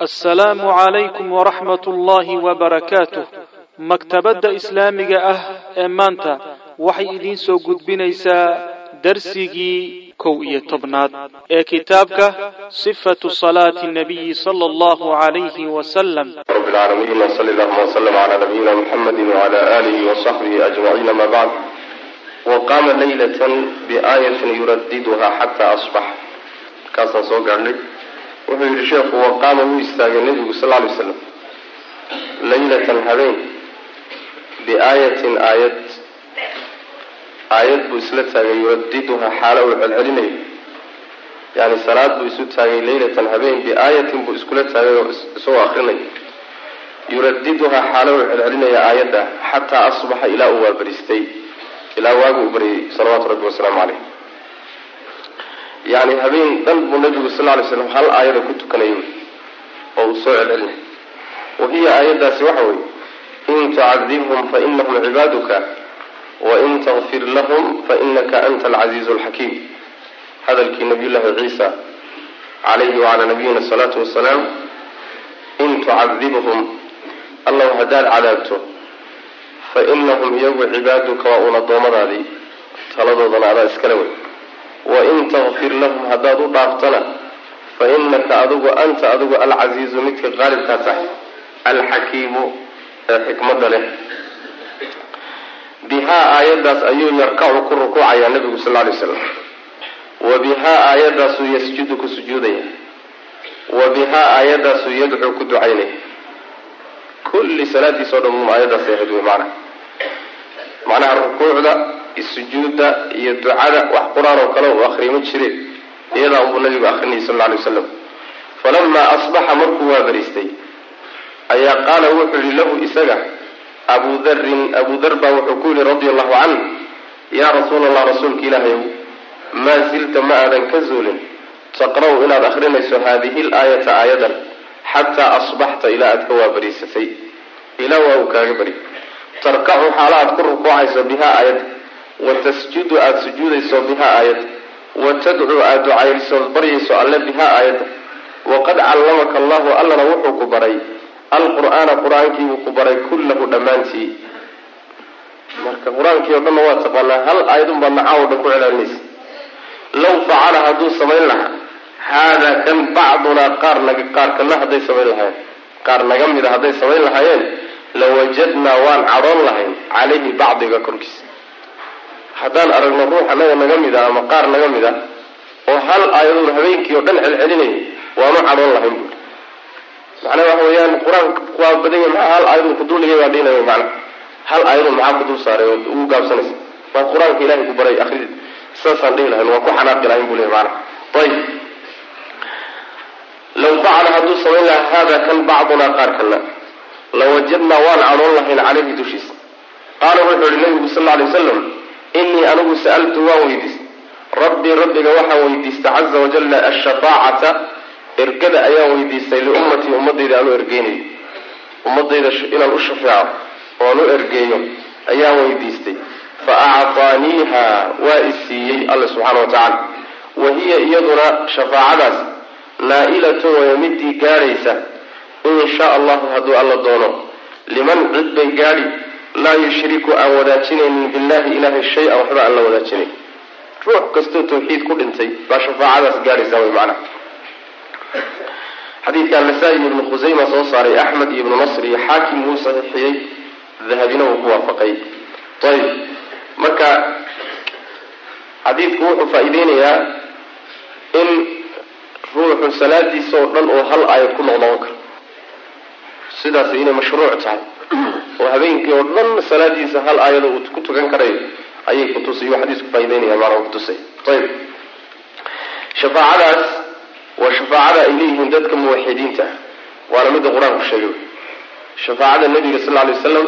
asalaamu calaykum waraxmat ullaahi wabarakaatuh maktabadda islaamiga ah ee maanta waxay idiin soo gudbinaysaa darsigii kow iyo tobnaad ee kitaabka sifatu salaati nabiyi sala allahu calayhi wasalam rabbilcaalamiin wsali biaayatin yuraddiduhaa xataa asbax halkaasaan soo gaadhnay wuxuu yidhi sheekhu waqaama wuu istaagay nebigu sal ly slam laylatan habeen biaayatin aayad. Aayad buu isla taagay yuradiduhaa xaalo uu celcelinayo. Yani salaad buu isu taagay laylatan habeen biaayatin buu iskula taagay oo isagoo akrinayo yuradiduhaa xaalo uu celcelinaya aayadda xataa asbaxa ilaa uu waabaristay ilaa waagu u baryay salawaatu rabbi wasalaamu caleyh yani habeen dhan buu nabigu sal lay slam hal aayada ku tukanayay oo uu soo celcelinay wa hiya aayaddaasi waxa weye in tucadibhum fainahum cibaaduka wain takfir lahum fainaka anta alcasiizu alxakiim hadalkii nabiyullaahi ciisa calayhi wacalaa nabiyina asalaatu wasalaam in tucadibhum allow haddaad cadaabto fa inahum iyagu cibaaduka waa uun addoommadaadii taladoodana adaa iskale wey wain takfir lahum haddaad u dhaaftana fa inaka adigu anta adigu alcasiizu midka qaalibkaa tahay alxakiimu ee xikmadda leh. Bihaa aayaddaas ayuu yarkacu ku rukuucayaa nabigu sal ly slam wa bihaa aayaddaasuu yasjudu ku sujuudaya. Wa bihaa aayaddaasuu yadcuu ku ducaynaya kulli salaadiis o dhan aayaddaas ahayd wey macnaha macnaha rukuucda sujuudda iyo ducada wax qur'aan oo kale uu ma jireen iyadaa unbuu nabigu akrinayay sal alay wasalam falamaa asbaxa markuu waabariistay ayaa qaala wuxuu yihi lahu isaga abu darin abu dar baa wuxuu ku yihi radia allahu canh yaa rasuula allah rasuulka ilaahayow maa silta ma aadan ka zuulin taqra-u inaad akrinayso haadihi laayata aayadan xataa asbaxta ilaa aad ka waabariisatay. Ilaa waa uu kaaga bari tarkacu xaala aad ku rukuucayso bihaa aayadda wa tasjudu aada sujuudayso bihaa aayadda wa tadcuu aada ducayso baryayso alle bihaa aayadda waqad callamaka allahu allana wuxuu ku baray alqur'aana qur'aankiibuu ku baray kullahu dhammaantii. Marka qur'aankii o dhanna waa taqaanaa hal aayadun baad nacaawo dhan ku celaalinaysa law facala hadduu samayn lahaa haadaa kan bacdunaa qaar naga qaar kana hadday samayn lahaayeen qaar naga mida hadday samayn lahaayeen lawajadnaa waan cadhoon lahayn calayhi bacdiga korkiisa. Haddaan aragno ruux anaga naga mid a ama qaar naga mid a oo hal aayadoon habeenkii oo dhan celcelinayay waanu cadhoon lahayn buui macnaa waxa weeyaan qur'aanka waa badan yahy maxaa hal aayadun kuduldhigay baa dhihinaya macna. Hal aayadun maxaa kudul saaray oo ugu gaabsanaysa? Waa qur'aanka ilahay ku baray akrid saasaan dhihi lahayn waa ku xanaaqi lahayn buu lehy maana ayib law facala hadduu samayn lahaa hada kan bacdunaa qaar kana lawajadnaa waan cadhoon lahayn caleyhi dushiisa. Qaala wuxuu yihi nabigu sal alay wasalam inii anigu sa'altu waan weydiistay. Rabbii rabbiga waxaan weydiistay caza wajalla ashafaacata ergada ayaan weydiistay liummatii ummadayda aan u ergeynayo. Ummadayda inaan u shafeeco oan u ergeeyo ayaan weydiistay. Fa actaaniiha waa i siiyey subxaana wa tacaala. Wa hiya iyaduna shafaacadaas naa-ilatun waya midii gaadhaysa in sha allahu hadduu alla doono. Liman cid bay gaadhi laa yushriku aan wadaajinaynin billahi ilahay shay-an waxba aan la wadaajinayn ruux kastoo tawxiid ku dhintay baa shafaacadaas gaadhaysaa way macnaha xadiidkan nasaa-i ibnu khusayma soo saaray axmed iyo ibnu nasr iyo xaakim wuu saxiixiyey dahabina wuu ku waafaqay. Ayib marka xadiidku wuxuu faa-ideynayaa in ruuxu salaadiisa oo dhan oo hal aayad ku noqnoqon karo sidaas inay mashruuc tahay. Oo habeenkii oo dhan salaadiisa hal aayado uu ku tukan karayo ayay kutusay yuu xadiisku faa'ideynaya maanaa kutusay ayib shafaacadaas waa shafaacada ay leeyihiin dadka muwaxidiinta waana midda qur'aanku sheegay. Shafaacada nabiga sal lla alay wasalam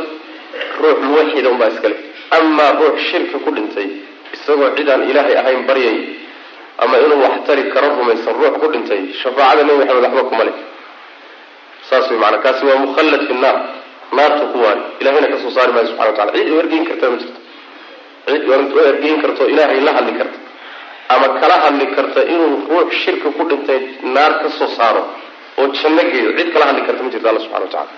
ruux muwaxida unbaa iskale amaa ruux shirki ku dhintay isagoo cidaan ilaahay ahayn baryay ama inuu wax tari karo rumaysan ruux ku dhintay shafaacada nebi maxamed waxba kuma leh saas way maanaa kaasi waa mukhallad fi naar. Naarta ku waari ilahayna ka soo saari maayo subxana wa tacala cid ergeyn karta ma jirto. Cid ergeyn karto ilaahay la hadli karta ama kala hadli karta inuu ruux shirki ku dhintay naar ka soo saaro oo janno geeyo. Cid kala hadli karta ma jirto alla subxana wa tacala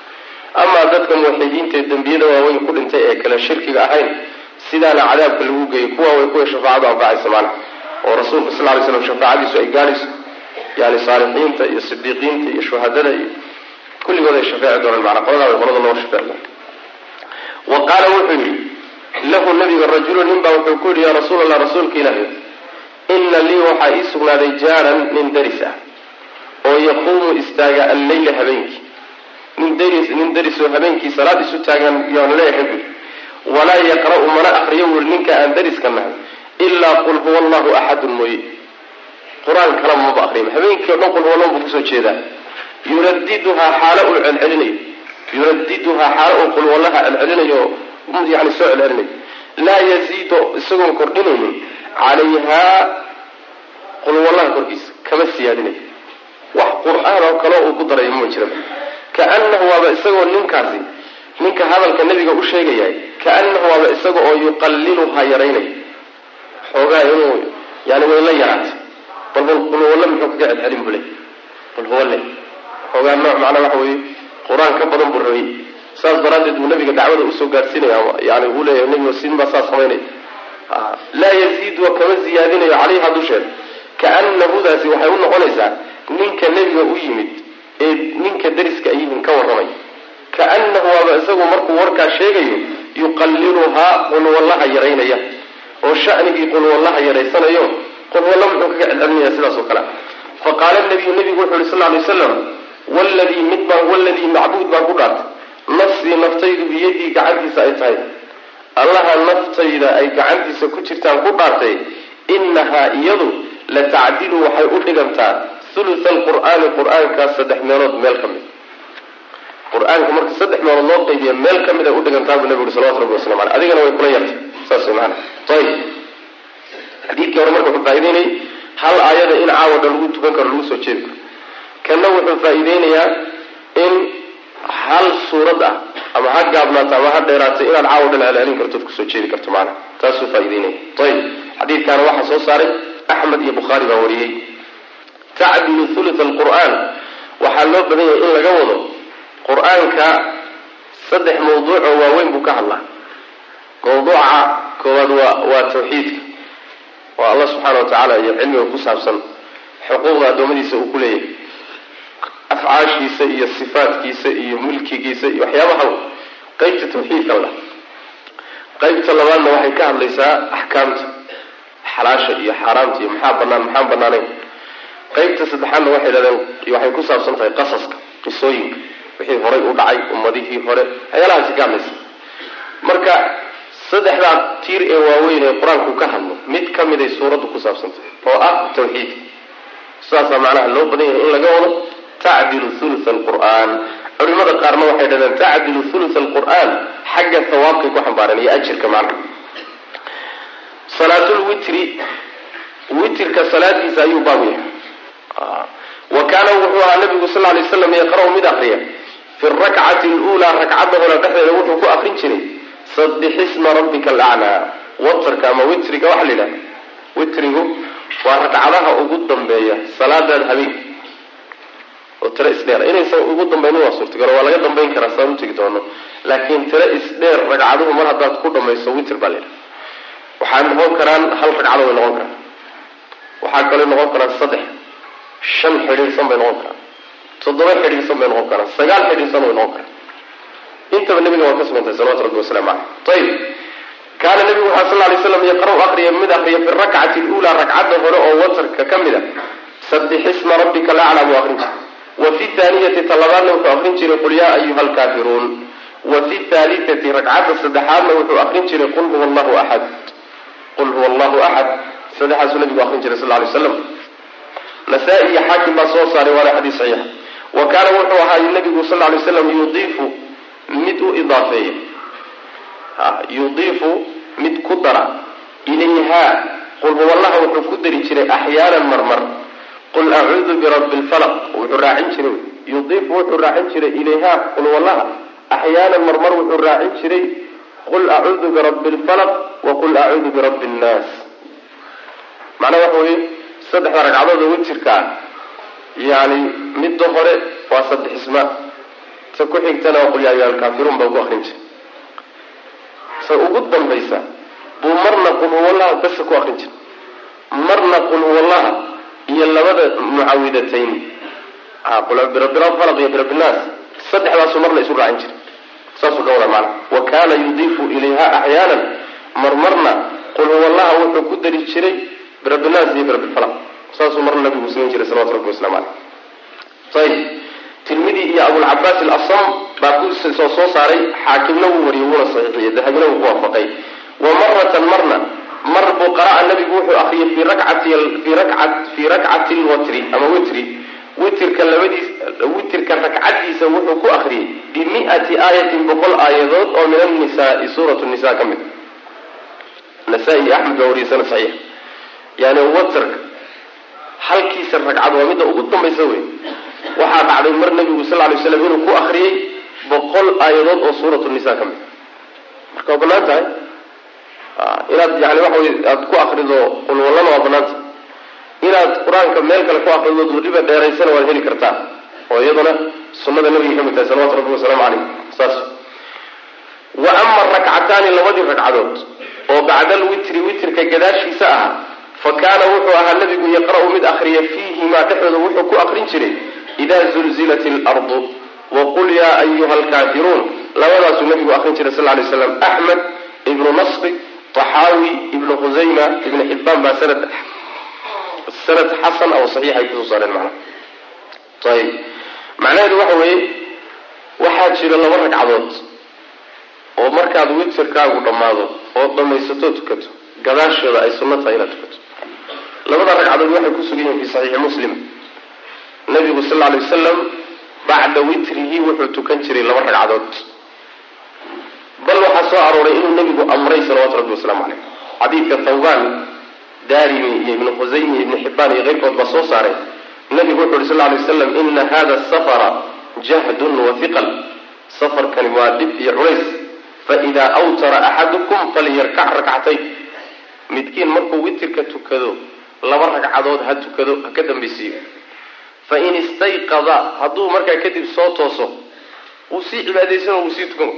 amaa dadka muwaxidiinta ee dembiyada waaweyn ku dhintay ee kale shirkiga ahayn sidaana cadaabka lagu geeyay kuwa way kuwa shafaacadu anfacaysa maana. Oo rasuulka sal lay slam shafaacadiisu ay gaadhayso yani saalixiinta iyo sidiiqiinta iyo shuhadada iyo kulligood ay shafeeci doonaan maana qoladaa way qolada loo shafeeci doona wa qaala wuxuu yidhi lahu nabiga rajulu nin baa wuxuu ku yidhi yaa rasuul allah rasuulka ilaahi ina lii waxaa ii sugnaaday jaaran nin daris ah oo yaquumu istaaga alleyla habeenkii. Nin daris nin darisoo habeenkii salaad isu taagan yaanu leeyahay bui walaa yaqra'u mana akriyo wuri ninka aan dariska nahay ilaa qul huwa allahu axadun mooye. Qur'aan kala maba akriyo habeenkii o dhan qul huwa allahu buu ku soo jeedaa yuradiduhaa xaalo uu celcelinayo. Yuradiduhaa xaalo uu qul wallaha celcelinayo yani soo celcelinayo. Laa yaziidu isagoon kordhinaynin calayhaa qul wallaha korkiisa kama siyaadinayo. Wax qur'aan oo kale uu ku darayo ma jira kaanahu waaba isagoo ninkaasi ninka hadalka nabiga u sheegayahay kaanahu waaba isaga oo yuqalliluhaa yaraynayo xoogaa inuu yani way la bal bal qul walle muxuu kaga celcelin bule? Qul huwalle xoogaa nooc macnaa waxa weeye qur'aan ka badan buu rabay. Saas daraaddeed buu nabiga dacwada u soo gaadhsiinaya yani uu leeyahay nabiga siinbaa saas samaynaya laa yaziid wa kama ziyaadinayo calayha dusheeda kaanahudaasi waxay u noqonaysaa ninka nebiga u yimid ee ninka dariska ayihin ka warramay. Kaanahu waaba isagu markuu warkaa sheegayo yuqalliluhaa qulwallaha yaraynaya. Oo shanigii qulwallaha yaraysanayo qulwalla muxuu kaga celcelinaya sidaas oo kale. Faqaala nabiyu nabigu wuxu uhi sal ly waslam wladii mid baan waladii macbuud baan ku dhaartay nafsii naftaydu biyadii gacantiisa ay tahay allaha naftayda ay gacantiisa ku jirtaan ku dhaartay inahaa iyadu la tacdilu waxay u dhigantaa thulutha alqur'aani qur'aankaa saddex meelood meel ka mid qur'aanka marka saddex meelood loo qaybiya meel ka mid ay u dhigantaa buu nabi uri salawatu rabbi waslamu aleh adigana way kula yartay saas way maana ayib xadiidkii hore marka wuxuu faa'ideynayay hal aayada in caawa dhan lagu tukan karo lagu soo jeedi karo kanna wuxuu faa'iideynayaa in hal suurad ah ama ha gaabnaato ama ha dheeraato inaad caawa dhan celcelin karto od ku soo jeedi karto maana taasuu faa'ideynaya ayib xadiidkaana waxaa soo saaray axmed iyo bukhaari baa wariyey. Tacdilu thuluth alqur'aan. Waxaa loo badan yahay in laga wado qur'aanka saddex mawduuc oo waaweyn buu ka hadlaa. Mawduuca koowaad waa waa tawxiidka oo allah subxaana wa tacaala iyo cilmiga ku saabsan xuquuqda addoommadiisa uu ku leeyahay afcaashiisa iyo sifaatkiisa iyo mulkigiisa iyo waxyaabaha qeybta tawxiidka la qeybta labaadna waxay ka hadlaysaa axkaamta xalaasha iyo xaaraamta iyo maxaa banaan maxaan banaanayn qeybta saddexaadna waxay dhahdeen waxay ku saabsan tahay qasaska qisooyinka. Wixii horay u dhacay ummadihii hore waxyaalahaasi ka hadlaysa. Marka saddexdaa tiir ee waaweyn ee qur'aanku ka hadlo mid ka miday suuraddu ku saabsantahay oo ah tawxiidka sidaasaa macnaha loo badan yahay in laga wado tacdilu thuluth alqur'aan culimada qaarna waxay dhahdeen tacdilu thuluth alqur'aan xagga hawaabkay ku xambaareen iyo ajirka macnaha salaatulwitri witrka salaadiisa ayuu baabu yahay wa kaana wuxuu ahaa nabigu sal lay slam yaqra' mid akriya fi rakcati luulaa ragcadda hore dhexdeeda wuxuu ku akrin jiray sabixisma rabbika alaclaa watarka ama witriga waxa la yidhaha witrigu waa ragcadaha ugu dambeeya salaadaada habeenki oo tiro isdheer inaysan ugu dambaynin waa suurtagal waa laga dambayn karaa saan u tegi doono. Laakiin tiro isdheer ragcaduhu mar haddaad ku dhamayso witr baa la yidhaha waxaa noqon karaan hal ragcado way noqon karaan. Waxaa kaloo noqon karaan saddex shan xidhiirsan bay noqon karaan. Toddoba xidhiirsan bay noqon karaan. Sagaal xidhiirsan way noqon karaan. Intaba nabiga waa ka sugantay salawatu rabbi wasalaamu caleyh ayib kaana nabigu waxaa sal lay slam yaqra' akriya mid akriya fi rakcati luulaa ragcadda hore oo watarka ka mid a sabixisma rabbika alaclaa buu akrin jiray wa fi thaaniyati talabaadna wuxuu akrin jiray qul yaa ayuha alkaafiruun wa fi thaalitati ragcadda saddexaadna wuxuu akrin jiray qul huwa allahu axad qul huwa allahu axad saddexaasuu nabigu akrin jiray sal lay slam nasaa-i iyo xaakim baa soo saaray waana xadiis saxiix. Wa kaana wuxuu ahaa nabigu sal lay slam yudiifu mid u idaafeeya yudiifu mid ku dara. Ilayhaa qul huwallaha wuxuu ku dari jiray axyaanan marmar qul acuudu birabbi lfalaq wuxuu raacin jiray yudiifu wuxuu raacin jiray ilayhaa qul huwallaha axyaanan marmar wuxuu raacin jiray qul acuudu birabbi lfalaq wa qul acuudu birabbi nnaas macnaa waxa weye saddexda ragcadood oo witirka ah yani midda hore waa saddexisma ta ku xigtana waa qul yaa ayuha alkaafiruun baa ku akrin jiray sa ugu dambaysa buu marna qul huwallaha basa ku akrin jiray marna qul huwallaha iyo labada mucawidatayn. Birabirafalaq iyo birabinaas saddexdaasuu marna isu raacin jiray saasuu ka wada macana wa kaana yudiifu ilayha axyaanan marmarna qul huwallaha wuxuu ku dari jiray birabinaas iyo birabifalaq saasuu marna nabigu samayn jiray salawatu rabbi waslamu caleyh ayib tirmidi iyo abulcabaas alasam baa ku soo soo saaray xaakimna wuu wariyey wuuna saxiixiyey dahabina wuu ku waafaqay. Wa maratan marna mar buu qara'a nabigu wuxuu akriyay fii rakcati lwatri ama witri. Witirka labadiis witirka ragcadiisa wuxuu ku akriyey bimi'ati aayatin boqol aayadood oo min annisaai suuratu nisa ka mid. Nasaa-i axmed baa wariyasana saxiix. Yani watrka halkiisa ragcad waa midda ugu dambaysa wey waxaa dhacday mar nabigu sal lay slam inuu ku akriyey boqol aayadood oo suuratu nisa ka mid. Marka bannaan tahay inaad yani waxa wey aada ku akrido qulwallana waa banaanta inaad qur'aanka meel kale ku akridood weliba dheeraysana waad heli kartaa. Oo iyaduna sunada nabiga ka mid tahay salawatu rabbi wasalaamu caleyh saas. Wa ama rakcataani labadii ragcadood oo bacda alwitri witrka gadaashiisa ahaa fa kaana wuxuu ahaa nabigu yaqra'u mid akriya fiihimaa dhexdooda wuxuu ku akrin jiray idaa zulzilat alardu waqul yaa ayuha alkaafiruun labadaasuu nabigu akrin jiray sal lay slam axmed ibnu nasri taxaawi ibnu khusayma ibnu xibbaan baa sanad sanad xasan oo saxiix ay ku soo saareen macnaha ayib macnaheedu waxa weeye waxaa jira laba ragcadood oo markaad witirkaagu dhammaado oo dhammaysato tukato gadaashooda ay sunno tahay inaad tukato. Labada ragcadood waxay ku sugan yihiin fi saxiixi muslim. Nabigu sal lla alay wasalam bacda witrihi wuxuu tukan jiray laba ragcadood bal waxaa soo arooray inuu nabigu amray salawatu rabbi wasalaamu caleyh xadiidka thawbaan daarimi iyo ibnu khusaymi iyo ibnu xibaan iyo keyrkood baa soo saaray. Nabigu wuxu uhi sal alay waslam ina hada safara jahdun wa hiqal safarkani waa dhib iyo culays. Faidaa awtara axadukum falyarkac rakcatayn midkiin markuu witirka tukado laba ragcadood ha tukado ha ka dambaysiiyo. Fain istayqada hadduu markaa kadib soo tooso wuu sii cibaadaysan wuu sii tukan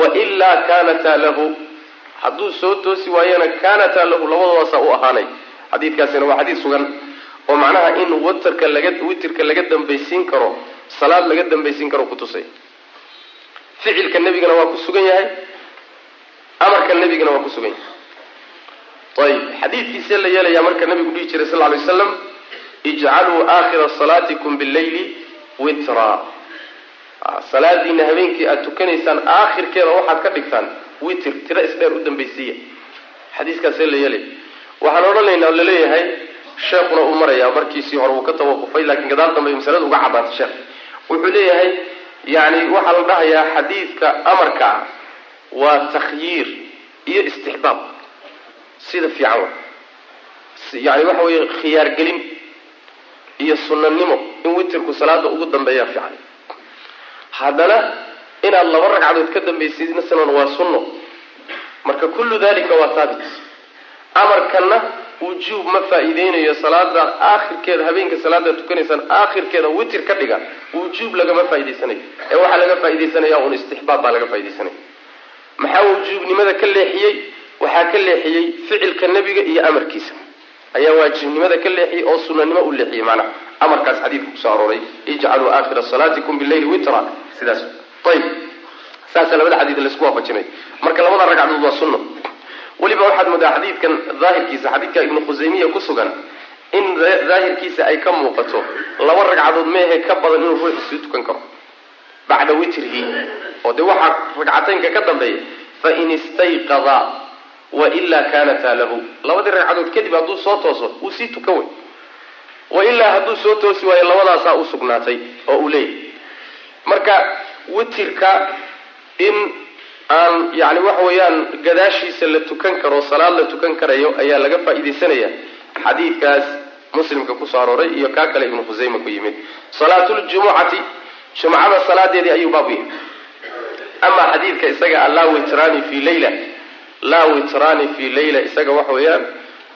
wailaa kaanataa lahu. Hadduu soo toosi waayana kaanataa lahu labadoodaasa u ahaanay. Xadiidkaasina waa xadiid sugan oo macnaha in watarka laga witirka laga dambaysiin karo salaad laga dambaysiin karo kutusay ficilka nebigana waa ku sugan yahay amarka nebigana waa ku sugan yahay. Ayib xadiidkiisee la yeelayaa marka nabigu dhihi jiray sal lay waslam ijcaluu aakhira salaatikum billayli witra salaadiina habeenkii aada tukanaysaan aakhirkeeda waxaad ka dhigtaan witr tiro isdheer u dambaysiiya. Xadiiskaasee la yeelaya waxaan odhanaynaa oo la leeyahay sheekuna uu marayaa markiisii hore uu ka tawaqufay laakiin gadaal dambe masalada uga caddaatay sheekh. Wuxuu leeyahay yani waxaa la dhahayaa xadiidka amarka ah waa takhyiir iyo istixbaab. Sida fiican wa yani waxa weeye khiyaargelin iyo sunnanimo in witirku salaada ugu dambeeyaa fiican haddana inaad laba ragcadood ka dambaysidnasanan waa sunno. Marka kullu dalika waa haabit amarkanna wujuub ma faa-iideynayo salaada aakhirkeeda habeenka salaadaad tukanaysaan aakhirkeeda witir ka dhiga wujuub lagama faa'idaysanayo ee waxaa laga faaidaysanaya un istixbaab baa laga faaidaysanaya maxaa wujuubnimada ka leexiyey? Waxaa ka leexiyey ficilka nebiga iyo amarkiisa. Ayaa waajibnimada ka leexiyey oo sunanimo u leexiyey macnaha amarkaas xadiidka ku soo arooray ijcaluu aakhira salaatikum billayli witra. Sidaas. Ayib saasa labada xadiid la isku waafajinay. Marka labada ragcadood waa sunno. Weliba waxaad moodaa xadiidkan daahirkiisa xadiidka ibnu khusaymiya ku sugan in daahirkiisa ay ka muuqato laba ragcadood meehe ka badan inuu ruux sii tukan karo. Bacda witrihi. Oo dee waxaa ragcataynka ka dambeeya fain istayqada wailaa kaanataa lahu. Labadii ragcadood kadib hadduu soo tooso wuu sii tukan wey wailaa hadduu soo toosi waayo labadaasaa u sugnaatay oo uu leeyahy marka witirka in aan yani waxa weeyaan gadaashiisa la tukan karo salaad la tukan karayo ayaa laga faa'iidaysanaya xadiidkaas muslimka ku soo arooray iyo kaa kale ibnu khusayma ku yimid. Salaatuljumucati jumcada salaadeedii ayuu baabu yahay. Amaa xadiidka isaga a laa witraani fi leyla laa witraani fi leyla isaga waxa weeyaan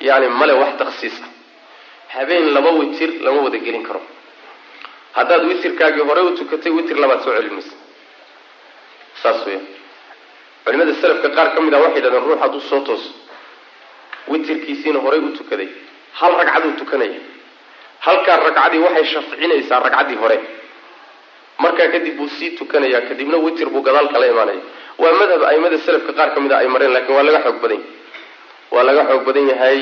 yani male wax taksiis ah habeen laba witir lama wada gelin karo. Haddaad witirkaagii hore u tukatay witir labaad soo celin maysa saas weya culimada selafka qaar ka mid ah waxay yidhahdeen ruux hadduu soo tooso witirkiisiina horey u tukaday hal ragcaduu tukanaya halkaa ragcadii waxay shafcinaysaa ragcaddii hore. Markaa kadib buu sii tukanaya kadibna witir buu gadaal kala imaanaya. Waa madhab aimada selafka qaar ka mid a ay mareen laakiin waa laga xoog badan yahay. Waa laga xoog badan yahay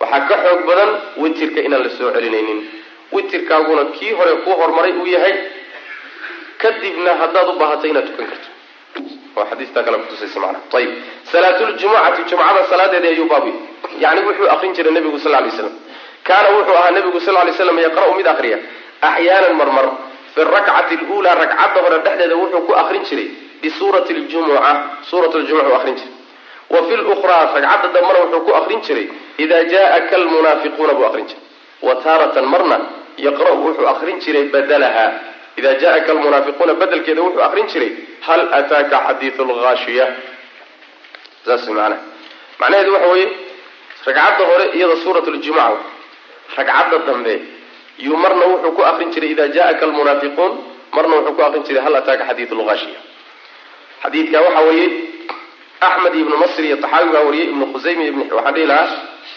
waxaa ka xoog badan witirka inaan la soo celinaynin. Witirkaaguna kii hore kuu hormaray uu yahay kadibna haddaad u baahato inaad tukan karto. Oo xadiistaa kale kutusaysa macnaha ayib salaatuljumucati jumcada salaadeedii ayuu baabu yahay yacni wuxuu akrin jiray nebigu sal lay slam kaana wuxuu ahaa nebigu sal lay slam yaqra'u mid akriya axyaanan marmar fi rakcati luulaa ragcadda hore dhexdeeda wuxuu ku akrin jiray bisuurati ljumuca suurat ljumuca u akrin jiray. Wa fi lukhraa ragcadda dambana wuxuu ku akrin jiray ida jaaka almunaafiquuna buu arrin jiray wa taaratan marna yaqra'u wuxuu akrin jiray badalaha ida jaaka almunaafiquuna badelkeeda wuxuu akrin jiray hal ataaka xadiiu lhaashiya saas manaa macnaheedu waxa weeye ragcadda hore iyada suurat ljimaca ragcadda dambe yuu marna wuxuu ku akrin jiray ida jaaka almunaafiquun marna wuxuu ku akrin jiray hal ataaka xadiiu lhaashiya xadiidka waxa weeye axmed ibnu masr iyo taxaawi baa wariyay ibnu khusayme ibn waxaan dhihi lahaa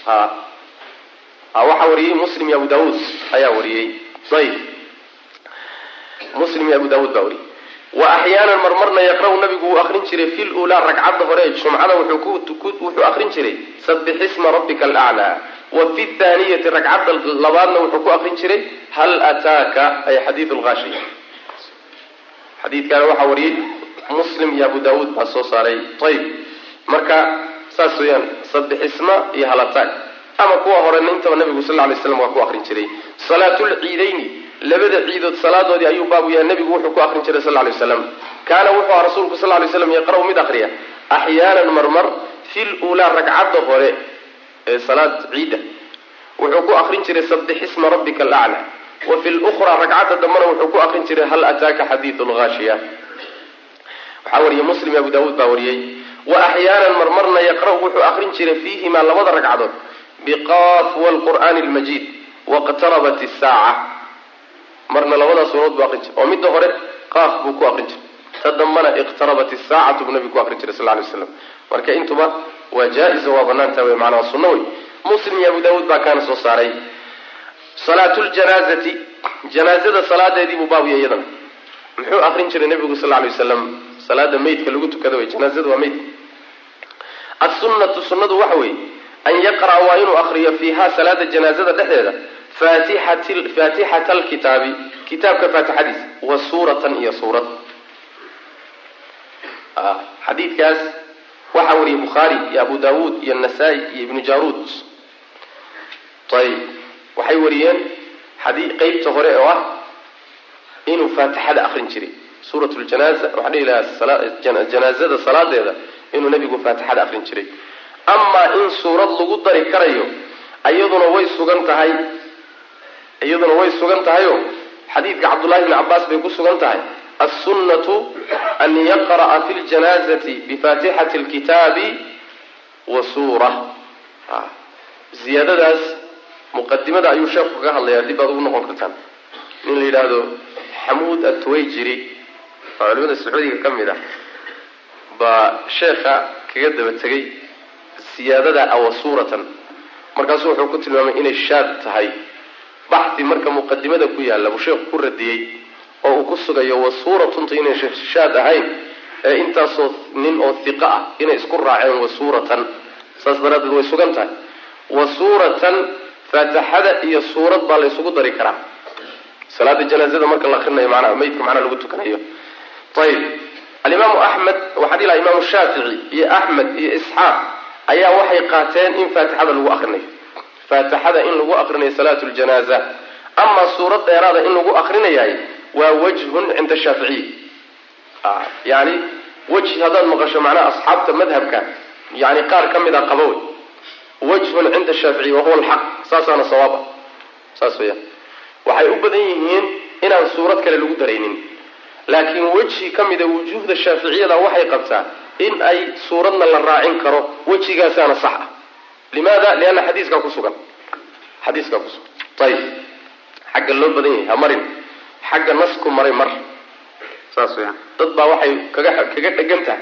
waxaa wariyey muslim iyo abu daawuud ayaa wariyey. Ayb muslim abu daawuud baa wariyey. Wa axyaanan marmarna yaqra'u nabigu wuu akrin jiray fi lulaa ragcadda hore jumcada wuxuu akrin jiray sabix isma rabbika alaclaa wa fi thaaniyati ragcadda labaadna wuxuu ku akrin jiray hal ataaka ay xadiiu lgaashiya xadiidkaana waxaa wariyey muslim iyo abu daawuud baa soo saaray. Ayib marka saas weeyaan sabixisma iyo halataag ama kuwa horena intaba nabigu sal lay slam waa ku akrin jiray. Salaatulciidayni labada ciidood salaadoodii ayuu baabu yahay nabigu wuxuu ku akrin jiray sal lay waslam kaana wuxuu aha rasuulku sal lay slam yaqra'u mid akriya axyaanan marmar fi lulaa ragcadda hore ee salaad ciidda. Wuxuu ku akrin jiray sabixisma rabbika alaclaa wa fi lukhraa ragcadda dambena wuxuu ku akrin jiray hal ataaka xadiiu lgaashiya waxaa wariyey muslim abu daawuud baa wariyey wa axyaanan marmarna yaqra'u wuxuu akrin jiray fiihimaa labada ragcadood. Biqaaf wlqur'aani lmajiid waqtarabat isaaca marna labadaas suuradood buu akrin jiray. Oo midda hore qaaf buu ku akrin jiray. Ta dambana iqtarabat isaacatu buu nabigu ku akrin jiray sal lay slam marka intuba waa jaa-isa waa banaanta wey macnaa sunno wey muslim iyo abu daawuud baa kaana soo saaray. Salaatu ljanaazati janaazada salaadeedii buu baabiya iyadana muxuu akrin jiray nabigu sal lay wasalam salaada meydka lagu tukada wey janaazada waa meydka assunnatu sunnadu waxa weeye an yaqra'a waa inuu akriyo fiiha salaada janaazada dhexdeeda faatixata alkitaabi kitaabka faatixadiisa wa suuratan iyo suurad. Xadiidkaas waxaa wariyey bukhaari iyo abu daawuud iyo nasaa-i iyo ibnu jaruud ayb waxay wariyeen qeybta hore oo ah inuu faatixada akrin jiray suurat ljanaza waxaan dhihi lahaa janaazada salaadeeda inuu nabigu faatixada akrin jiray. Amaa in suurad lagu dari karayo iyaduna way sugan tahay iyaduna way sugan tahayo. Xadiidka cabdullahi bni cabaas bay ku sugan tahay. Assunnatu an yaqra'a fi ljanaazati bifaatixati lkitaabi wa suura. Ziyaadadaas muqadimada ayuu sheekhu kaga hadlayaa dib baad ugu noqon kartaan. Nin la yidhaahdo xamuud atwayjiri oo culimada sacuudiga ka mid ah baa sheekha kaga daba tegay siyaadada awa suuratan. Markaasu wuxuu ku tilmaamay inay shaad tahay. Baxi marka muqadimada ku yaalla buu sheekhu ku radiyey oo uu ku sugayo wa suuratunta inay shaad ahayn. Ee intaasoo nin oo hiqo ah inay isku raaceen wa suuratan. Saas daraaddeed way sugan tahay. Wa suuratan faatixada iyo suurad baa la ysugu dari karaa. Salaada janaazada marka la akrinayo manaa meydka macnaha lagu tukanayo ayib alimaamu axmed waxaa dhihi laha imaamu shaafici iyo axmed iyo isxaaq ayaa waxay qaateen in faatixada lagu akrinayo faatixada in lagu akrinayo salaatu ljanaaza amaa suurad dheeraada in lagu akrinayahay waa wajhun cinda shaaficiy yani wejhi haddaad maqasho macnaha asxaabta madhabka yani qaar ka mid a qaba wey wajhun cinda shaaficiy wahuwa alxaq saasaana sawaaba saas weyaan waxay u badan yihiin inaan suurad kale lagu daraynin laakiin wejhi ka mida wujuuhda shaaficiyada waxay qabtaa in ay suuradna la raacin karo wejigaasaana sax ah. Limaada? Lianna xadiiskaa kusugan xadiiskaa kusugan ayib xagga loo badan yahay ha marin. Xagga nasku maray mar. Saas weyaan dad baa waxay kaga kaga dhegan tahay.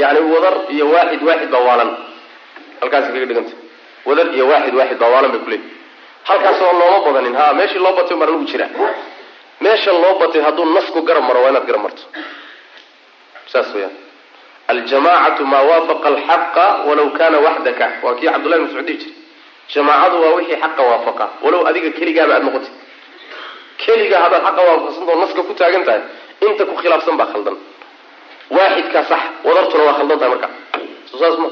Yani wadar iyo waaxid waaxid baa waalan. Halkaasi kaga dhegan tahay. Wadar iyo waaxid waaxid baa waalan bay kuleeyihi halkaas oo looma badanin ha meeshii loo batay baa lagu jiraa meesha loo batay hadduu nasku garab maro waa inaad garab marto. Saas weyaan aljamacatu maa waafaqa alxaqa walaw kana waxdaka. Waa kii cabdullahi mascuud dhihi jiray. Jamaacadu waa wixii xaqa waafaqa. Walow adiga keligaaba aada noqotay keliga haddaad xaqa waafaqsantao naska ku taagan tahay inta ku khilaafsan baa khaldan. Waaxidkaa sax wadartuna waa khaldan tahay marka. Soo saas ma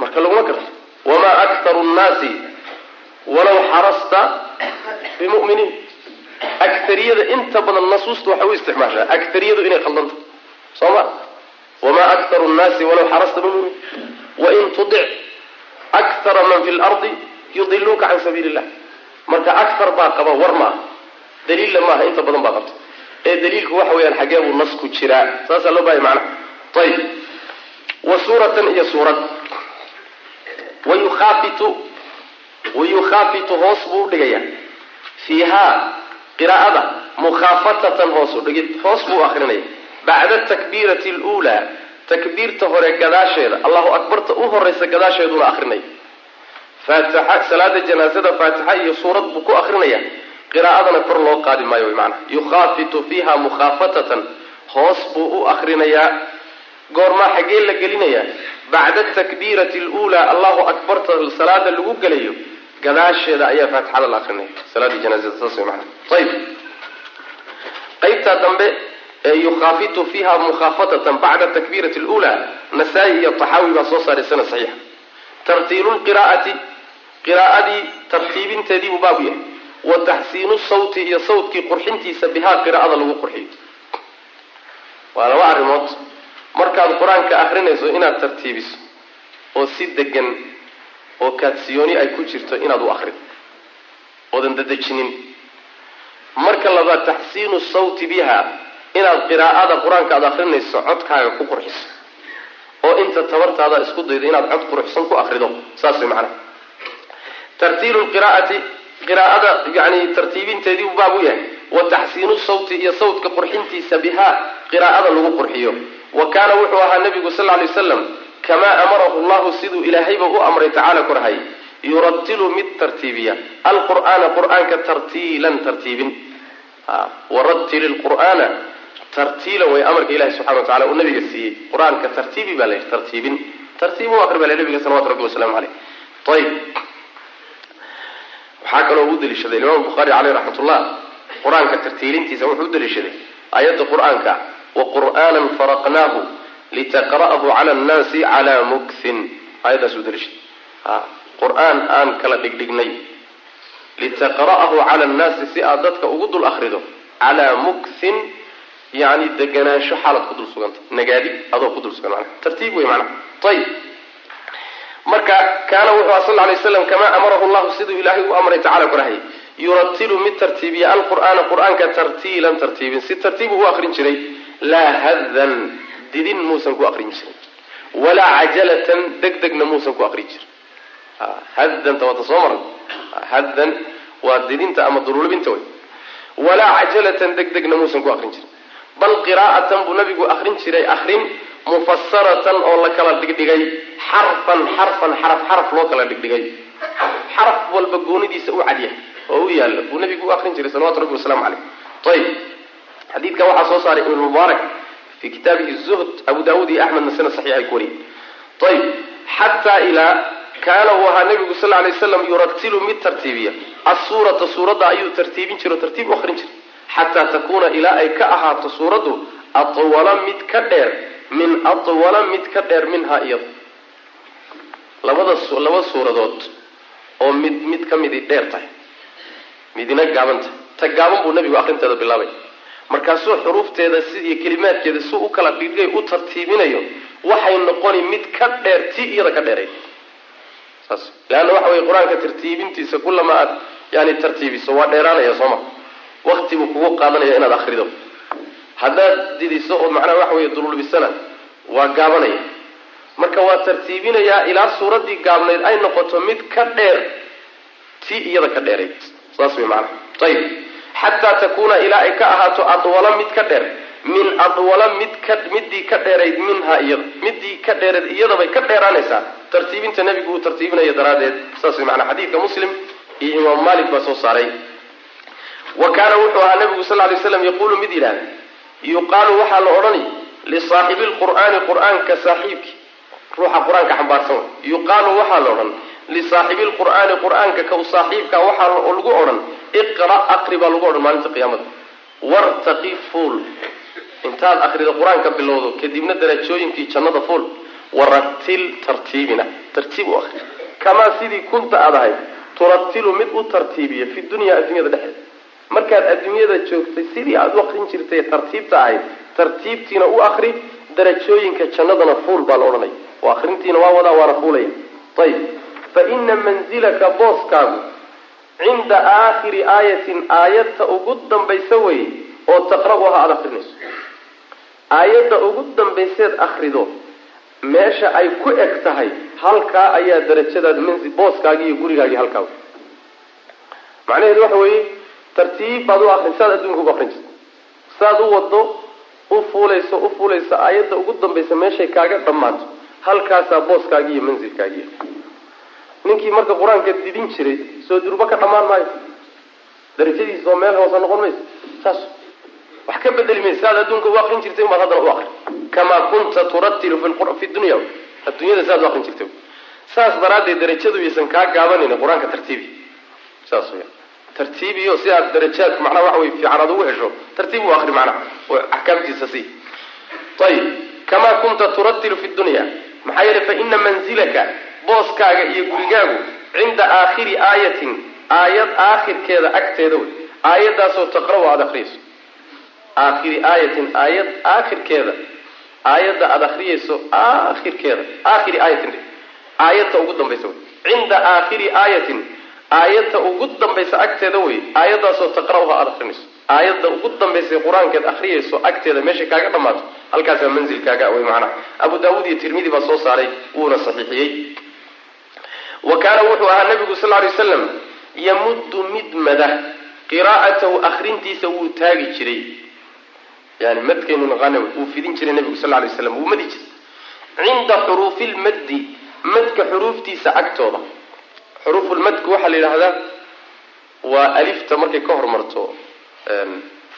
marka laguma karto wamaa aktaru nnaasi walaw xarasta bimuminiin akariyada inta badan nasuusta waxay u isticmaashaa. Akariyadu inay khaldanta. Soo ma? Wamaa aktaru nnaasi walaw xarasta bimuminiin wain tudic akara man fi lardi yudiluuka can sabiili illah marka akar baa qaba war maaha daliilla maaha inta badan baa qabta. Ee daliilku waxa weeyaan xagee buu nasku jiraa. Saasaa loo bahaya macnaha ayib wa suuratan iyo suurad. Wayukhaafitu wayukhaafitu hoos buu udhigaya fiihaa qiraa'ada mukhaafatatan hoos udhigid hoos buu akrinaya bacda takbiirati luulaa takbiirta hore gadaasheeda allahu akbarta u horeysa gadaasheeduna akrinaya faatixa salaada janaasada faatixa iyo suurad buu ku akrinaya qiraa'adana kor loo qaadi maayo wy maanaa yukhaafitu fiiha mukhaafatatan hoos buu u akrinayaa goormaa xaggee la gelinayaa bacda takbiirati luulaa allahu akbarta salaada lagu gelayo gadaasheeda ayaa faatixada la akrinaya salaada janaasada saas way maanaa ayib qaybtaa dambe ee yukhaafitu fiiha mukhaafatatan bacda takbiirati luulaa nasaa-i iyo taxaawi baa soo saaray sana saxiixa tartiilu lqiraa'ati qiraa'adii tartiibinteedii buu baabu yahay. Wa taxsiinu sawti iyo sawtkii qurxintiisa bihaa qiraa'ada lagu qurxiyo. Waa laba arrimood. Markaad qur'aanka akrinayso inaad tartiibiso oo si degan oo kaadsiyooni ay ku jirto inaad u akrido oodan dadejinin marka labaad taxsiinu sawti biha inaad qiraa'ada qur'aanka aad akrinayso codkaaga ku qurxiso oo inta tabartaada isku daydo inaad cod quruxsan ku akrido saas way macanaha tartiilu lqiraa'ati qiraa'ada yani tartiibinteedii baab u yahay wa taxsiinu sawti iyo sawtka qurxintiisa biha qiraa'ada lagu qurxiyo. Wa kaana wuxuu ahaa nabigu sal ly waslam kamaa amarahu llahu siduu ilaahayba u amray tacaala korhay yuratilu mid tartiibiya. Alqur'aana qur'aanka tartiilan tartiibin. Waratil lqur'aana tartiilan way amarka ilahi subxana wa tacala uu nabiga siiyey. Qur'aanka tartiibi baa la yidhi tartiibin. Tartiib u akri baa la nabiga salawatu rabbi wasalaamu caleyh ayib waxaa kaloo u daliishaday imaam buhaari caleyh raxmat ullah qur'aanka tartiilintiisa wuxuu u daliishaday aayadda qur'aanka wa qur'aanan faraqnaahu litaqra'ahu cala annaasi calaa mukhin aayaddaas u qur'aan aan kala dhigdhignay. litaqra'ahu cala annaasi si aad dadka ugu dul akrido calaa mukhin yani deganaansho xaalad ku dul suganta. nagaadi adoo ku dul sugan mana tartiib wey mana ayib marka kaana wuxuu sal lay slam kamaa amarahu llahu siduu ilaahay u amray tacala korahayy yuratilu mid tartiibiya alqur'aana qur'aanka tartiilan tartiibin si tartiibu u akrin jiray laa hadan didin muusan ku akrin jirin. Walaa cajalatan deg degna muusan ku akrin jirin. Hadanta waata soo maran. Hadan waa didinta ama durulbinta wey walaa cajalatan deg degna muusan ku akrin jirin. Bal qiraa'atan buu nabigu akrin jiray akrin mufasaratan oo la kala dhigdhigay. Xarfan xarfan xaraf xaraf loo kala dhigdhigay. Xaraf walba goonidiisa u cadyahay oo u yaalla. Buu nabigu u akrin jiray salawatu rabbi wasalaamu caleyh ayib xadiidkan waxaa soo saaray ibn mubaarak fi kitaabihi zuhd abu daawuud iyo axmed nasena saxiix ay ku wariyey ayib xataa ilaa kaana uu ahaa nabigu sal lay waslam yuratilu mid tartiibiya asuurata suuradda ayuu tartiibin jiro tartiib u akrin jiray xataa takuuna ilaa ay ka ahaato suuraddu atwala mid ka dheer min atwala mid ka dheer minhaa labada laba suuradood oo mid mid ka midi dheer tahay midina gaaban tahay ta gaaban buu nabigu akrinteeda bilaabay markaasuu xuruufteeda si iyo kelimaadkeeda si u kala dhigay u tartiibinayo waxay noqoni mid ka dheer tii iyada ka dheeray. Saas leanna waxa weye qur'aanka tartiibintiisa kulama aad yani tartiibiso waa dheeraanaya sooma wakti buu kugu qaadanaya inaad akrido haddaad didiso oo macnaha waxa weeye dululbisana waa gaabanaya. Marka waa tartiibinayaa ilaa suuraddii gaabnayd ay noqoto mid ka dheer tii iyada ka dheerayd saas way macnaha. Ayib xataa takuuna ilaa ay ka ahaato adwala mid ka dheer min adwala mid ka midii ka dheerayd minha iyada midii ka dheerayd iyadabay ka dheeraanaysaa. Tartiibinta nebigu uu tartiibinaya daraaddeed saas maanaa xadiidka muslim iyo imaam malik baa soo saaray. Wa kaana wuxuu ahaa nabigu sal lay slam yaquulu mid yidhahda yuqaalu waxaa la odhani lisaaxibi lqur'aani qur'aanka saaxiibki. Ruuxa qur'aanka xambaarsan. Yuqaalu waxaa la odhan lisaaxibi lqur'aani qur'aanka ka saaxiibka waxaa lagu odhan iqra aqri baa lagu odhan maalinta qiyaamada. Wartaqi fuul. Intaad akrida qur'aanka bilowdo kadibna darajooyinkii jannada fuul. Waratil tartiibina. Tartiib u akri kamaa sidii kunta aad ahayd turatilu mid u tartiibiya fi dunya adduunyada dhexeeda markaad adduunyada joogtay sidii aada u akrin jirtay tartiibta ahayd tartiibtiina u akri darajooyinka jannadana fuul baa la odhanaya oo akrintiina waa wadaa waana fuulaya. Ayib fa ina manzilaka booskaagu cinda aakhiri aayatin aayadta ugu dambaysa weye oo taqra'uha aada akrinayso aayadda ugu dambayseed akrido meesha ay ku eg tahay halkaa ayaa darajadaad manzi booskaagi iyo gurigaagii halkaa macnaheedu waxa weeye tartiib baad u akrin saad adduunka ugu akrin jirta saad u wado u fuulayso u fuulayso aayadda ugu dambaysa meeshay kaaga dhammaato halkaasaa booskaagi iyo manzilkaagii ninkii marka qur'aanka didin jiray soo durba ka dhammaan maayo. Darajadiisa oo meel hoose noqon mayso. Saas wax ka bedeli maysa saad adduunka u akrin jirtay umaad haddana u akri kamaa kunta turatilu fi dunya. Adduunyada saad u akrin jirtay. Saas daraaddeed darajadu yaysan kaa gaabanayna qur'aanka tartiibi. Saas weya tartiibiyo si aad darajaadku macnaha waxa wey fiican ugu hesho tartiib u akri macnaha axkaamtiisa si ayib kamaa kunta turatilu fi dunya. Maxaa yeelay fa ina manzilaka booskaaga iyo gurigaagu cinda aakhiri aayatin aayad aakhirkeeda agteeda wey aayaddaasoo taqra-u aada akriyayso aakhiri aayatin aayad aakhirkeeda aayadda aada akriyayso aakhirkeeda aakhiri aayatin aayadta ugu dambaysa wey. Cinda aakhiri aayatin aayadta ugu dambaysa agteeda wey aayaddaasoo taqra-uha aada akrinayso aayadda ugu dambaysa qur'aankeed akriyayso agteeda meesha kaaga dhammaato. Halkaasaa manzilkaaga wey macnaha. Abu daawuud iyo tirmidi baa soo saaray wuuna saxiixiyey wa kaana wuxuu ahaa nabigu sal lay waslam yamuddu mid mada qiraa'atahu akrintiisa wuu taagi jiray. Yani madkaynu naqaana wuu fidin jiray nabigu sal lay waslam wuu madi jiray. Cinda xuruufi lmaddi madka xuruuftiisa agtooda. Xuruufulmadku waxaa la yidhaahdaa waa alifta markay ka hormarto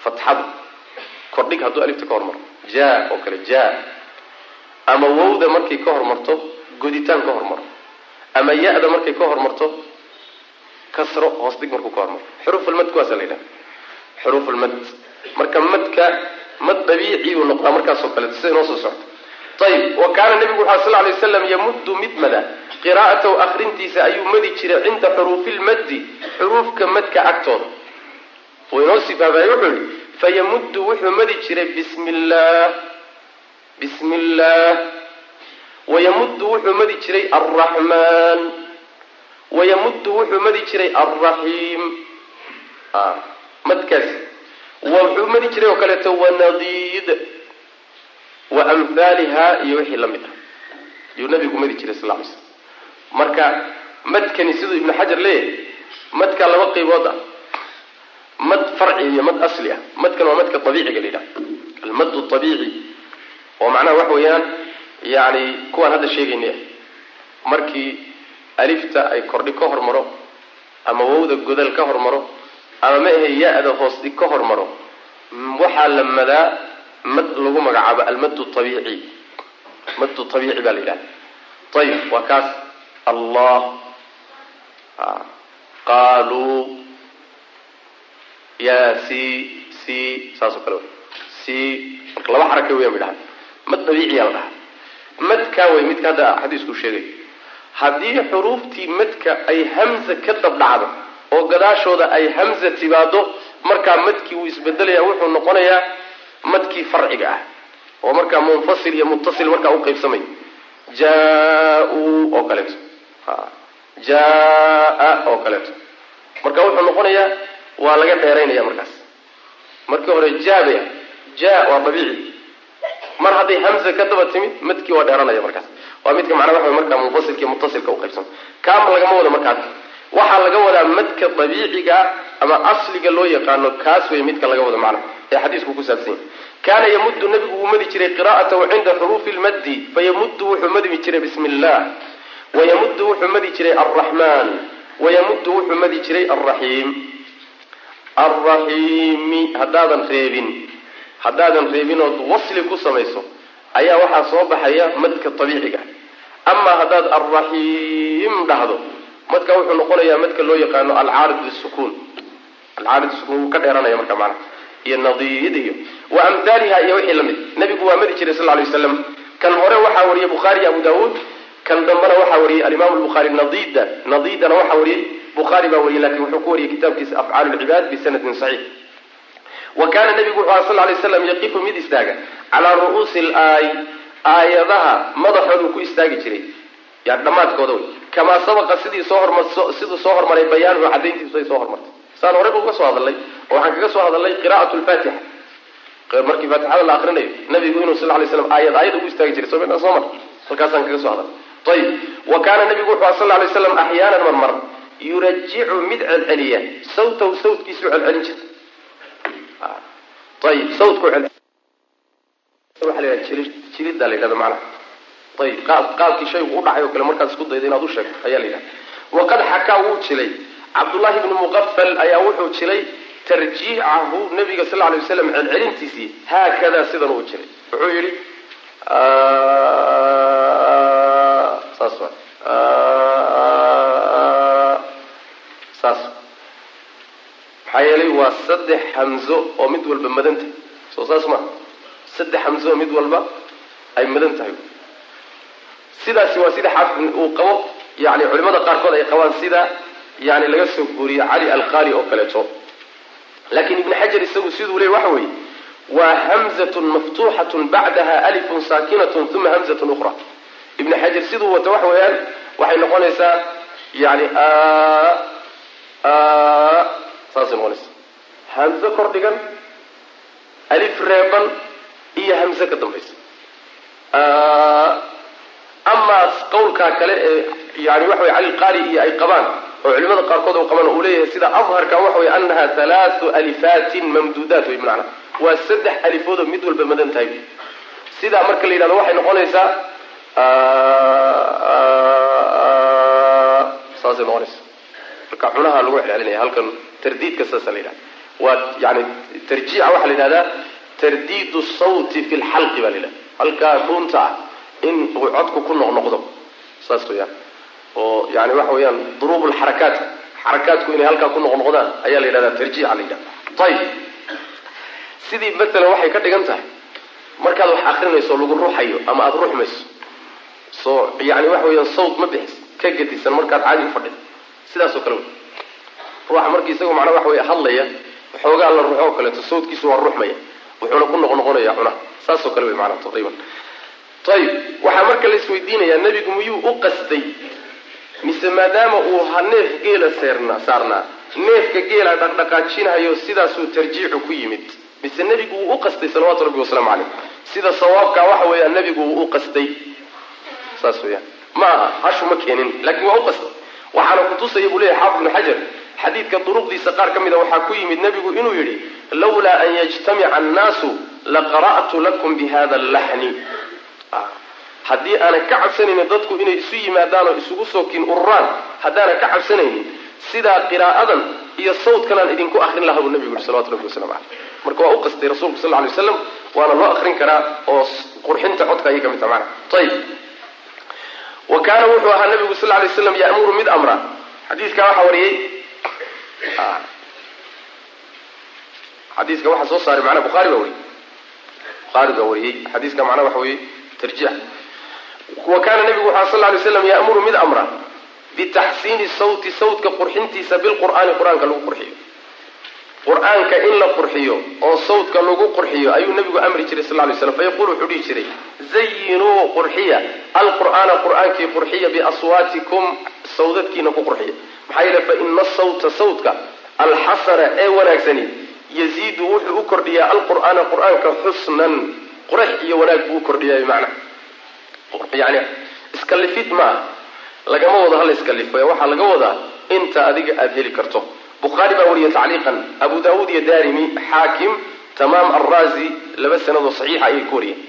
fatxadu kordhig hadduu alifta ka hormaro ja oo kale ja ama wowda markay ka hormarto goditaan ka hormaro ama ya-da markay ka hormarto kasro hoos dhig markuu ka hormaro xuruufulmad kuwaasa la yidhaha xuruufulmad marka madka mad dabiici uu noqdaa markaasoo kaleeto sida inoo soo socto ayib wa kaana nebigu wuxu sal lay waslam yamuddu mid mada qiraa'atahu akrintiisa ayuu madi jiray cinda xuruufilmaddi xuruufka madka agtooda. Uu inoo sifaafay wuxuu yihi fayamuddu wuxuu madi jiray bismi illah wayamuddu wuxuu madi jiray alraxmaan wayamuddu wuxuu madi jiray alraxiim madkaasi wuxuu madi jiray oo kaleeto wanadiid wa amhaaliha iyo wixii la mid ah ayuu nabigu madi jiray sal ly slm marka madkani siduu ibnu xajar leeyahay madka laba qaybood ah mad farci iyo mad asli ah madkan waa madka abiiciga la yidhaha almadu abiici oo macnaha waxa weeyaan yani kuwaan hadda sheegaynay ah markii alifta ay kordhi ka hormaro ama wowda godal ka hormaro ama ma ahe ya-da hoos dhig ka hormaro waxaa la madaa mad lagu magacaabo almadu abiici madu abiici baa la yidhaha ayib waa kaas. Allah. Qaaluu ya c c saasoo kale. C marka laba xaraka weyan bay dhahay mad dabiiciyaa la dhahaa madkaa wey midka hadda xadiisku sheegay. Haddii xuruuftii madka ay hamza ka dabdhacdo oo gadaashooda ay hamza timaado markaa madkii wuu isbedelaya wuxuu noqonayaa madkii farciga ah oo markaa munfasil iyo muttasil markaa u qaybsamay. Jaa-uu oo kaleeto. Jaa oo kaleeto. Marka wuxuu noqonayaa waa laga dheeraynaya markaas. Markii hore jaabaya ja waa dabiici mar hadday hamza ka daba timid madkii waa dheeranaya markaas. Waa midka macnaa waxa markaa munfasilka iyo muttasilka u qaybsama kaama lagama wado markaas. Waxaa laga wadaa madka dabiiciga ama asliga loo yaqaano kaas wey midka laga wado macnaha ee xadiisku ku saabsan yahy kaana yamuddu nabigu wuu madi jiray qiraa'atahu cinda xuruufi lmaddi fayamuddu wuxuu madmi jiray bismi illah wayamuddu wuxuu madi jiray alraxmaan wayamuddu wuxuu madi jiray alraxiim alraxiimi haddaadan reebin haddaadan reebin ood wasli ku samayso ayaa waxaa soo baxaya madka abiiciga amaa haddaad alraxiim dhahdo madka wuxuu noqonayaa madka loo yaqaano alcaarid lisukuun wuu ka dheeranaya marka macnaha. Iyo nadiid wa amhaaliha iyo wixii la mid nabigu waa madi jiray sal lay waslam kan hore waxaa wariyay bukhaari abu daawuud kan dambena waxaa wariyey alimaam lbukhaari nadiida nadiidana waxaa wariyey bukhaari baa wariyey laakiin wuxuu ku wariyey kitaabkiisa afcaal lcibaad bisanadin saxiix wa kaana nabigu wuxu aha sal lay slam yaqifu mid istaaga. Calaa ru'uusi laay aayadaha madaxoodu ku istaagi jiray. Yani dhammaadkooda wey. Kamaa sabaqa sidii soo hormar siduu soo hormaray bayaanuhu cadayntiisu ay soo hormartay. Saan horeyba uga soo hadalnay oo waxaan kaga soo hadalnay qira'at lfaatixa markii faatixada la akrinayo nabigu inuu sal lay slam aayad aayad ugu istaagi jiray. Sooma soo mar halkaasaan kaga soo hadalnay ayib wa kaana nabigu wuxuu aha sal lay slam axyaanan marmar yurajicu mid celceliya. Sawtahu sawtkiisuu celcelin jirta waa la yidhahda macnaha. Ayib qaab qaabkii shaygu u dhacay oo kale markaad isku dayda inaad u sheegto ayaa la yidhahda waqad xakaa wuu jilay. Cabdullahi bnu muqafal ayaa wuxuu jilay tarjiicahu nabiga sal lay waslam celcelintiisii. Haakadaa sidan uu jiray wuxuu yidhi saas wa saas maxaa yeelay waa saddex hamzo oo mid walba madan tahay. Soo saas maa saddex hamzo oo mid walba ay madan tahay. Sidaasi waa sida xaafid uu qabo. Yani culimada qaarkood ay qabaan sida yani laga soo guuriye cali alqari oo kaleeto. Laakiin ibn xajar isagu siduu leey waxa weeye waa hamzatun maftuuxatun bacdaha alifun saakinatun uma hamzatun ukhra. Ibn xajar siduu wato waxa weeyaan waxay noqonaysaa yani saasay noqonaysaa hamze kor dhigan alif reeban iyo hamze ka dambaysa amaa qawlkaa kale ee yani waxa wey cali alqari iyo ay qabaan oo culimada qaarkood u qabaan uu leeyahay sida adharka waxa wey anaha halaau alifaatin mamduudaat wey macnaa waa saddex alifood oo mid walba madan tahay. Sidaa marka la yidhahdo waxay noqonaysaa saasay noqonaysa marka cunaha lagu celcelinaya halkan tardiidka saasa la yidhahda waa yani tarjiica waxaa la yidhahdaa tardiidu sawti fi lxalqi baa la yidhahda halkaa dhuunta ah in uu codku ku noqnoqdo. Saas weyaan oo yani waxa weeyaan duruub lxarakaat xarakaatku inay halkaa ku noqnoqdaan ayaa la yidhahdaa tarjiica la yidhahda ayib sidii matalan waxay ka dhigan tahay. Markaad wax akrinayso lagu ruuxayo ama aada ruuxmayso soo yani waxa weeyaan sawt ma bixis. Ka gedisan markaad caadi u fadhido sidaasoo kale wey. Ruuxa markii isagoo macnaa waxa wey hadlaya xoogaa la ruuxo oo kaleeto sawtkiisu waa ruuxmaya wuxuuna ku noqnoqonaya cunaha saasoo kale wey macnaa taqriiban ayib waxaa marka la isweydiinayaa nebigu miyuu u qastay? Mise maadaama uu ha neef geela seerna saarnaa. Neefka geela dhaqdhaqaajinayo sidaasuu tarjiicu ku yimid. Mise nebigu wuu u qastay salawatu rabbi wasalaamu caleyh sida sawaabkaa waxa weeyaan nebigu wuu u qastay. Saas weyaan ma aha hashu ma keenin laakiin waa u qastay. Waxaana kutusaya buu leyahy xaafid ibnu xajar xadiidka duruqdiisa qaar ka mida waxaa ku yimid nebigu inuu yidhi lawlaa an yajtamica annaasu laqara'tu lakum bihada allaxni. Haddii aanan ka cabsanaynin dadku inay isu yimaadaan oo isugu soo kin ururaan haddaanan ka cabsanaynin sidaa qiraa'adan iyo sawdkanaan idinku akrin lahaa buu nebigu yihi salawatu rabbi waslamu caleyh marka waa u qastay rasuulku sal lay waslam waana loo akrin karaa oo qurxinta codka ayay ka mid taha mana ayib wa kaana wuxuu ahaa nabigu sal lay slam ya'muru mid amra. Xadiidkaa waxaa wariyey xadiiska waxaa soo saaray manaa buhaari baa wariyey. Buhaari baa wariyey. Xadiiska macnaa waxa weeye tarjiix wa kaana nabigu wuxu sal lay slam ya'muru mid amra bitaxsiini sawti sawtka qurxintiisa bilqur'aani qur'aanka lagu qurxiyo. Qur'aanka in la qurxiyo oo sawtka lagu qurxiyo ayuu nabigu amri jiray sal lay slam fayaqulu wuxuu dhihi jiray zayinuu qurxiya. Alqur'aana qur'aankii qurxiya biaswaatikum sawdadkiina ku qurxiya maxaa yeele fa ina sawta sawtka alxasana ee wanaagsani yaziidu wuxuu u kordhiyaa alqur'aana qur'aanka xusnan qurx iyo wanaag buu u kordhiyaa bimacna yani iskalifid maaha lagama wado hala iskalifo waxaa laga wadaa inta adiga aada heli karto. Bukhaari baa wariya tacliiqan abu daawuud iyo darimi xaakim tamaam alrazi laba sanadoo saxiixa ayay ku wariyeen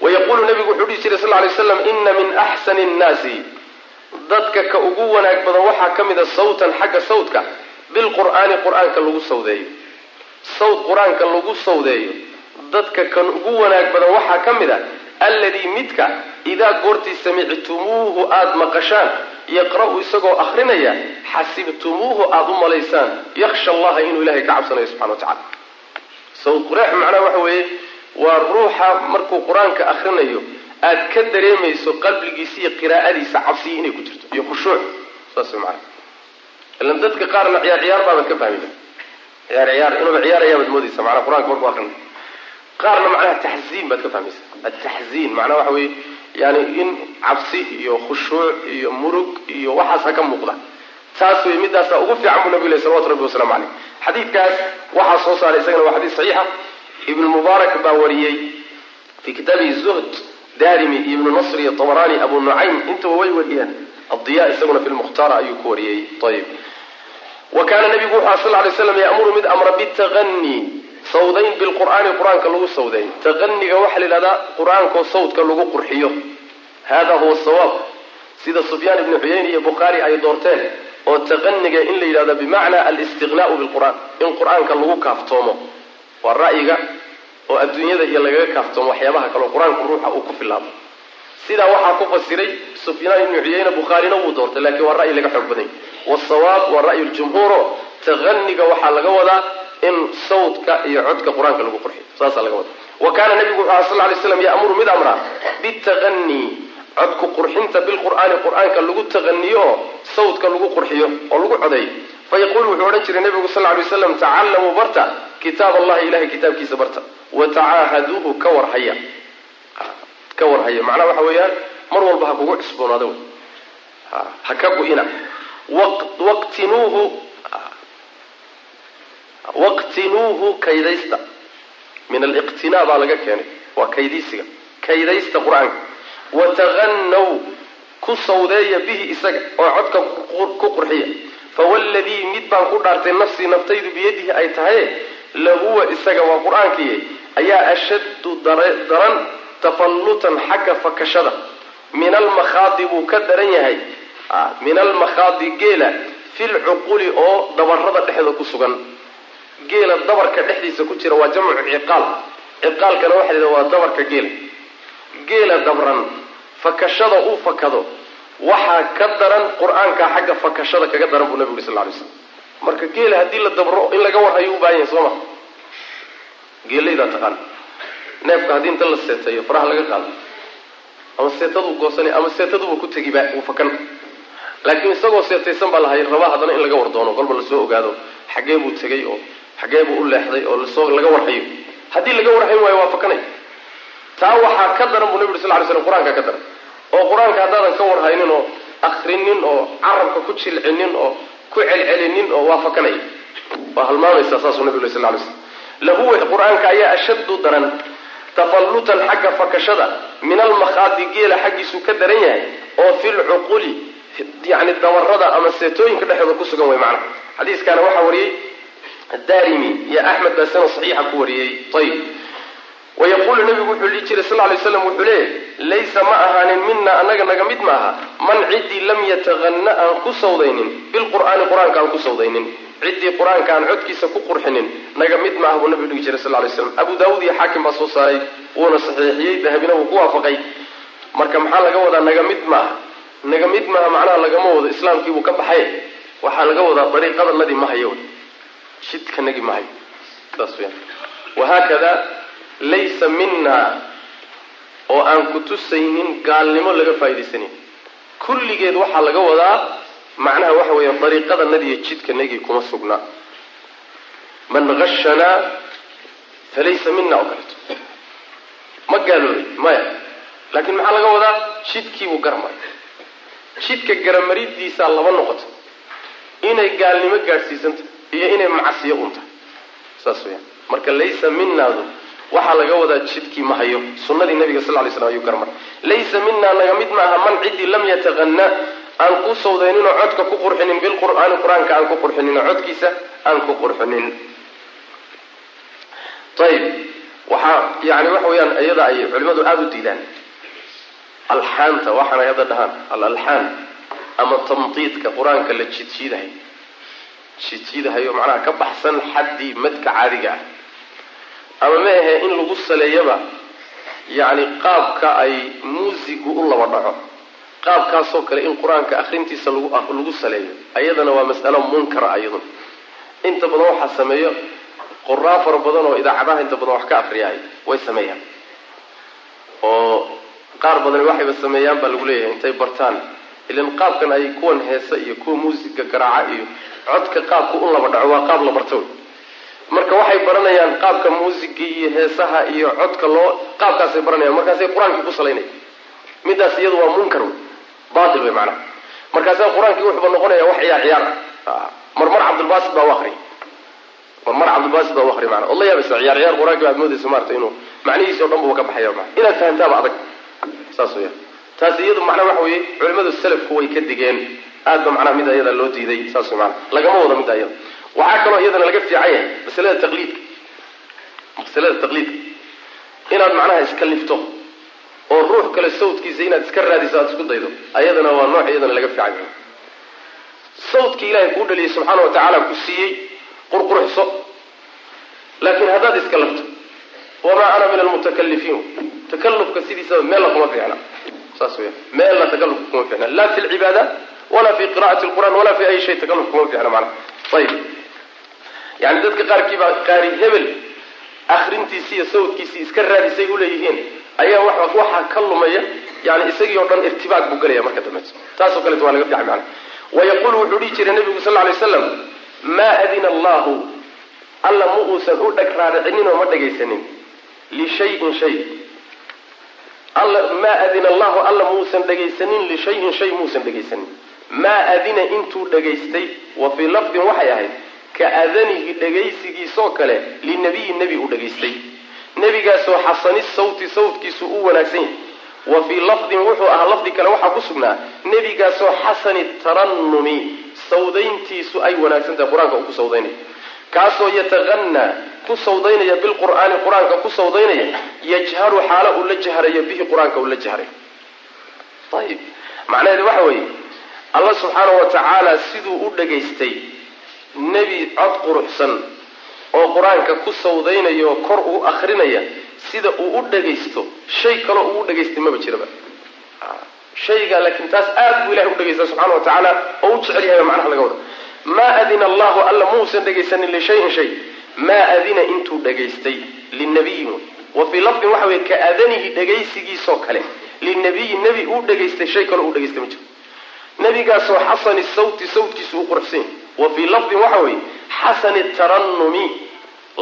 ayb wayaqulu nabigu wuxuu dhihi jiray sal lay slam ina min axsani nnaasi dadka ka ugu wanaag badan waxaa ka mida sawtan xagga sawtka bilqur'aani qur'aanka lagu sawdeeyo sawt qur'aanka lagu sawdeeyo dadka kan ugu wanaag badan waxaa ka mid a alladii midka idaa goortii samictumuuhu aada maqashaan yaqra'u isagoo akrinaya xasibtumuuhu aada u malaysaan yakhsha allaha inuu ilahay ka cabsanayo subxana wa tacala sawt quraax macnaha waxa weeye waa ruuxa markuu qur'aanka akrinayo aada ka dareemayso qalbigiisa iyo qiraa'adiisa cabsiya inay ku jirto iyo khushuuc. Saas macana ilan dadka qaarna ciyaar ciyaar baabaad ka fahmaysa ciyaar ciyaar inuuba ciyaarayabaad moodaysa macnaa qur'aanka markuu akrinayo qaarna macnaha taxziin baad ka fahmaysa ataxziin macnaha waxa weeye yani in cabsi iyo khushuuc iyo murug iyo waxaasa ka muuqda. Taas wey midaasaa ugu fiican buu nabigu leh salawatu rabbi wasalaamu caleyh xadiidkaas waxaa soo saaray isagana waa xadiis saxiixa ibnu mubaarak baa wariyey fii kitaabihi zuhd darimi ibnu nasr iyo tabarani abu nucaym intaba way wariyeen. Adiya isaguna fi lmukhtaara ayuu ku wariyey. Ayib wa kaana nabigu wuxu sal lay slam ya'muru mid amra bitaqani sawdayn bilqur'aani qur'aanka lagu sawday taqaniga waxaa la yidhahdaa qur'aankoo sawdka lagu qurxiyo. Hada huwa sawaab. Sida sufyaan ibnu xuyeyn iyo bukhaari ay doorteen oo taqaniga in la yidhahdo bimacna alistiqnaau bilqur'aan in qur'aanka lagu kaaftoomo waa ra'yiga oo adduunyada iyo lagaga kaaftoomo waxyaabaha kaleo qur'aanku ruuxa uu ku filaabo sidaa waxaa ku fasiray sufyaan ibnu xuyeyne bukhaarina wuu doortay lakiin waa ra'yi laga xoog baday wasawaab waa ra'yu ljumhuuro taqaniga waxaa laga wadaa in sawdka iyo codka qur'aanka lagu qurxiyo. Saasaa laga wadaa. Wa kaana nabigu wuxu aha sal lay slam ya'muru mid amra bitaqanii codku qurxinta bilqur'aani qur'aanka lagu taqaniyo sawdka lagu qurxiyo oo lagu codeeyo fayaqulu wuxuu odhan jiray nabigu sal lay waslam tacallamuu barta kitaab allahi ilahay kitaabkiisa barta watacaahaduuhu ka warhaya ka warhaya macnaha waxa weeyaan mar walba ha kugu cusboonaada wey ha ka gu-ina waqtinuuhu waqtinuuhu kaydaysta min aliqtinaa baa laga keenay waa kaydisiga kaydaysta qur'aanka wataqanaw ku sawdeeya bihi isaga oo codka ku qurxiya fawalladii mid baan ku dhaartay nafsii naftaydu biyadihi ay tahay lahuwa isaga waa qur'aankiiye ayaa ashaddu daran tafallutan xagga fakashada min almakhaadi buu ka daran yahay min almakhaadi geela filcuquli oo dabarada dhexda ku sugan geela dabarka dhexdiisa ku jira waa jamcu ciqaal ciqaalkana waxa la waa dabarka geela geela dabran fakashada uu fakado waxaa ka daran qur'aanka xagga fakashada kaga daran buu nabigu uri sal lay slam marka geela haddii la dabro in laga warhayo u baahan yahay soo ma. Geelaydaa taqaana neefka haddii inta la seeteeyo faraha laga qaado. Ama seetaduu goosanay ama seetaduba ku tegiba uu fakan. Laakiin isagoo seetaysan baa lahay rabaa haddana in laga war doono kolba la soo ogaado xagee buu tegay oo xagee buu u leexday oo la soo laga warhayo haddii laga warhayn waayo waa fakanay. Taa waxaa ka daran buu nabi uri sal ly slam qur'aanka ka daran oo qur'aanka haddaadan ka warhaynin oo akrinin oo carabka ku jilcinin oo ku celcelinin oo waa fakanaya waa halmaamaysaa saasuu nabi uri sal lay slam lahuwa qur'aanka ayaa ashaddu daran. Tafallutan xagga fakashada min almakhaadi geela xaggiisuu ka daran yahay oo filcuquli yani dabarada ama seetooyinka dhexdooda ku sugan way macna xadiiskaana waxaa wariyey darimi iyo axmed baa sanad saxiixa ku wariyey. Ayib wayaquulu nabigu wuxuu dhihi jiray sal lay slam wuxuu leeyahy laysa ma ahaanin mina annaga naga mid maaha man ciddii lam yataqana aan ku sawdaynin. Bilqur'aani qur'aanka aan ku sawdaynin. Ciddii qur'aanka aan codkiisa ku qurxinin naga mid maaha buu nabigu dhihi jiray sal lay slam abu daawud iyo xaakim baa soo saaray wuuna saxiixiyey dahabina wuu ku waafaqay. Marka maxaa laga wadaa naga mid maaha naga mid maaha macnaha lagama wado islaamkiibuu ka baxay. Waxaa laga wadaa dariiqadanadii ma hayo. Jidkanagii ma hayo. Saas weyaan wahaakada laysa mina oo aan ku tusaynin gaalnimo laga faa'idaysanayn kulligeed waxaa laga wadaa macnaha waxa weeyaan dariiqadanadiiyo jidkanagii kuma sugnaa man hashanaa falaysa mina oo kaleeto. Ma gaaloobay maya. Laakiin maxaa laga wadaa? Jidkiibuu garmaray jidka garamaridiisaa laba noqota inay gaalnimo gaadhsiisanta iyo inay macsiyo untahay saas weyaan marka laysa minaadu waxaa laga wadaa jidkii ma hayo. Sunnadii nabiga sal lay slam ayuu garmaray laysa minaa naga mid maaha man ciddii lam yataqana aan ku sawdayninoo codka ku qurxinin bilqur'aani qur'aanka aan ku qurxininoo codkiisa aan ku qurxinin. Ayib waxaa yani waxa weeyaan iyada ay culimadu aada u diidaan. Alxaanta waxaanay hadda dhahaan alalxaan ama tamdiidka qur'aanka la jiidjiidahay jiidjiidahayo macnaha ka baxsan xaddii madka caadiga ah ama ma ahe in lagu saleeyaba yacni qaabka ay muusigu u laba dhaco. Qaabkaasoo kale in qur'aanka akhrintiisa lagu lagu saleeyo ayadana waa mas'alo munkara ayaduna inta badan waxaa sameeyo qoraa fara badan oo idaacadaha inta badan wax ka akriyaay way sameeyaan. Oo qaar badani waxayba sameeyaan baa lagu leeyahay intay bartaan. Ilan qaabkan ay kuwan heesa iyo kuwa muusiga garaaca iyo codka qaabka u laba dhaco waa qaab la barto marka waxay baranayaan qaabka muusiga iyo heesaha iyo codka loo qaabkaasay baranayaan. Markaasay qur'aankii ku salaynaya midaas iyadu waa munkar wey. Batil wey macnaha markaasaa qur'aankii wuxuuba noqonaya wax ciyaar ciyaar. Ah marmar cabdulbasit baa u akriya marmar cabdulbasit baa u akriya mana od yaabaysa ciyaar ciyaar. Qur'aankii baad moodaysa maarata inuu macnihiisi o dhan buba ka baxaya ma inaad fahantaaba adag. Saas weya taas iyadu macnaa waxa weeye culimadu salafku way ka digeen. Aad ba macnaha mida iyada loo diiday. Saas wey maana lagama wado midda iyada waxaa kaloo iyadana laga fiican yahay masalada taqliidka. Masalada taqliidka. Inaad macnaha iska lifto oo ruux kale sawdkiisa inaad iska raadiso aada isku daydo ayadana waa nooc iyadana laga fiican yahay sawdki ilaahay kuu dhaliyay subxaana wa tacaala ku siiyey qurqurxso laakiin haddaad iska lafto wamaa ana min almutakalifiin takalufka sidiisaba meella kuma fiicna. Saas weya meella takalufka kuma fiicna. Laa fi lcibaada walaa fi qira'ati lqur'an walaa fi ay shay takaluf kuma fiicna macnaha. Ayib yani dadka qaarkiibaa qaari hebel akrintiisi iyo sawdkiisii iska raadisay uleeyihiin ayaa wa waxaa ka lumaya yani isagii o dhan irtibaaq buu gelaya marka dambeeto taasoo kaleeto waa laga fiican macana wayaqulu wuxuu dhihi jiray nabigu sal lay slam maa adina allahu alla ma uusan u dheg raaricinin oo ma dhegaysanin lishayin shay. Alla maa adina allahu alla muusan dhegaysanin lishayin shay muusan dhegaysanin maa adina intuu dhegaystay wa fii lafdin waxay ahayd ka adanihi dhegaysigiisoo kale linabiyi nebi uu dhegaystay. Nebigaasoo xasani sawti sawtkiisu u wanaagsan yahay. Wa fii lafdin wuxuu ahaa lafdi kale waxaa ku sugnaa nebigaasoo xasani tarannumi sawdayntiisu ay wanaagsan tahay qur'aanka uu ku sawdaynaya. Kaasoo yataqanaa ku sawdaynaya bilqur'aani qur'aanka ku sawdaynaya yajharu xaalo uu la jahrayo bihi qur'aanka uu la jahrayo ayib macnaheedu waxa weeye alla subxaana wa tacaala siduu u dhegaystay nebi cod quruxsan oo qur'aanka ku sawdaynaya oo kor u akrinaya sida uu u dhagaysto shay kaloo uu u dhagaystay maba jiraba. Shayga laakiin taas aad buu ilahay u dhagaysta subxana wa tacaala oo u jecel yahay macnaha laga wada maa adina allahu alla muusan dhegaysanin lishayin shay. Maa adina intuu dhagaystay linabiyin wa fii lafdin waxa weye ka adanihi dhagaysigiisoo kale linabiyi nebi uu dhagaystay shay kaloo uu dhagaystay ma jiro. Nebigaasoo xasani sawti sawtkiisu uu quruxsan wa fii lafdin waxa weeye xasani tarannumi.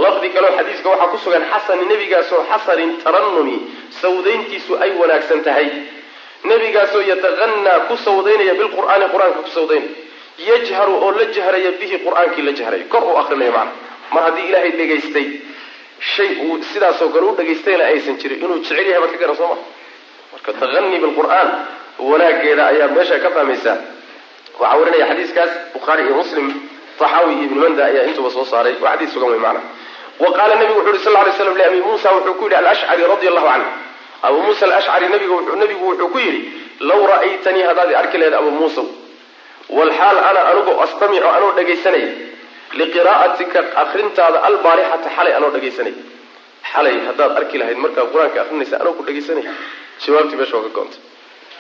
Lafdi kaleo xadiiska waxaa ku sugan xasani nebigaasoo xasanin tarannumi. Sawdayntiisu ay wanaagsan tahay. Nebigaasoo yataqanaa ku sawdaynaya bilqur'aani qur'aanka ku sawdaynaya yajharu oo la jahraya bihi qur'aankii la jahrayo kor uu akrinayo macna. Mar haddii ilaahay dhegaystay shay uu sidaasoo kale u dhegaystayna aysan jirin. Inuu jecel yahay baad ka garan soo ma. Marka taqanii bilqur'aan wanaageeda ayaa meesha ka fahmaysaa waxaa warinaya xadiiskaas bukhaari iyo muslim. Taxaawi iyo ibnu manda ayaa intuba soo saaray. Waa xadiis sugan wey macna. Wa qaala nabigu wuxu uhi sal lay slam liabi muusa wuxuu ku yidhi alashcari radia allahu canhu abu muusa alashcari nabigu wuxuu ku yidhi law ra'aytanii haddaad arki lahayd abu muusa walxaal ana anugu astamicu anoo dhagaysanaya liqiraa'atika akrintaada albaarixata xalay anoo dhagaysanaya xalay haddaad arki lahayd markaad qur'aanka akrinaysa anoo ku dhagaysanaya jawaabtii meesha waa ka goontay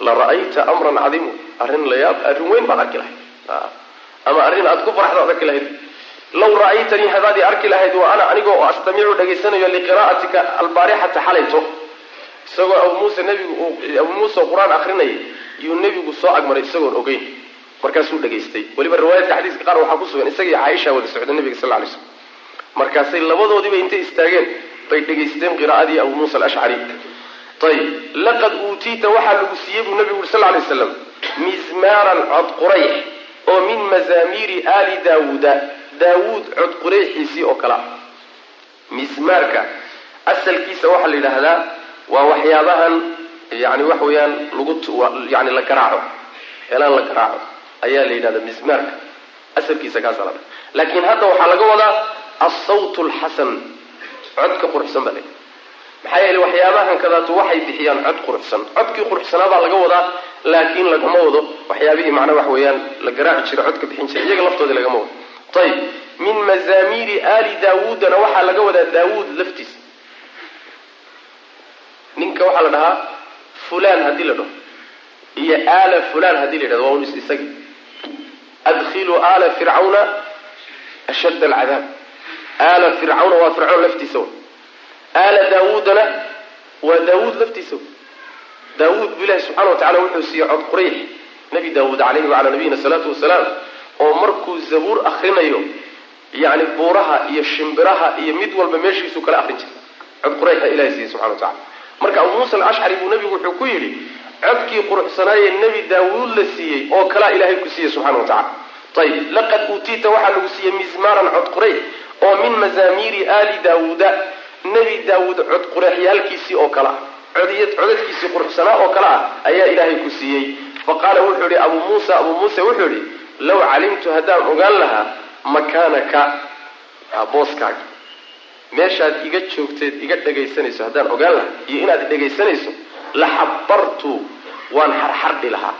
la ra'ayta amran cadiimu arrin layaab arrin weyn baad arki lahayd. Ama arrin aad ku faraxdaad arki lahayd. Law ra'aytanii haddaad i arki lahayd wa ana anigoo oo astamicu dhagaysanayo liqiraa'atika albaarixata xalayto. Isagoo abu muuse nebigu abu muuse qur'aan akrinayay yuu nebigu soo agmaray isagoon ogeyn. Markaasuu dhagaystay. Weliba riwaayadka xadiiska qaar waxaa ku sugan isaga iyo caaisha wada socda nebiga sal lay slm markaasay labadoodiiba intay istaageen bay dhegaysteen qiraa'adii abu muusa alashcari ayib laqad uutiita waxaa lagu siiyey buu nebigu uri sal lay slam mizmaaran cod qurayx oo min mazaamiiri aali daawuuda. Daawuud cod qurayxiisii oo kale ah. Mismaarka asalkiisa waxaa la yidhaahdaa waa waxyaabahan yani waxa weeyaan lagu yani la garaaco. Elaan la garaaco. Ayaa la yidhahda mismaarka asalkiisa kaasaa la laakiin hadda waxaa laga wadaa alsawt alxasan codka quruxsan baa la maxaa yeele waxyaabahan kadaatu waxay bixiyaan cod quruxsan. Codkii quruxsanaa baa laga wadaa laakiin lagama wado waxyaabihii macnaa wax weeyaan la garaaci jira codka bixin jira iyaga laftoodii lagama wado. Ayib min mazaamiiri aali daawuudana waxaa laga wadaa daawuud laftiisa ninka waxaa la dhahaa fulan haddii la dhaho iyo aala fulan haddii la yidhahdo waa un isagi. Adkhiluu aala fircawna ashadd alcadaab. Aala fircawna waa fircawn laftiisa aala daawuudana waa daawuud laftiisa daawuud bu ilahi subxana wa tacala wuxuu siiyey cod qurayx nebi daawuud calayhi wacalaa nabiyina salaatu wasalaam oo markuu zabuur akrinayo yani buuraha iyo shimbiraha iyo mid walba meeshiisuu kala akrin jiray. Cod qurayxa ilahi siiyey subxana wa tacala marka abu muusa alashcari buu nebigu wuxuu ku yidhi codkii quruxsanaayee nebi daawuud la siiyey oo kalaa ilaahay ku siiyey subxana wa tacala ayib laqad uutiita waxaa lagu siiyey mizmaaran cod qurayx oo min mazaamiiri aali daawuuda nebi daawuud cod qureexyaalkiisii oo kale ah. Codadkiisii quruxsanaa oo kale ah ayaa ilaahay ku siiyey. Fa qaala wuxuu yihi abuu muusa abuu muuse wuxuu yihi low calimtu haddaan ogaan lahaa makaanaka booskaaga meeshaad iga joogteed iga dhegaysanayso haddaan ogaan lahaa iyo inaad dhegaysanayso la xabartu waan xarxardhi lahaa.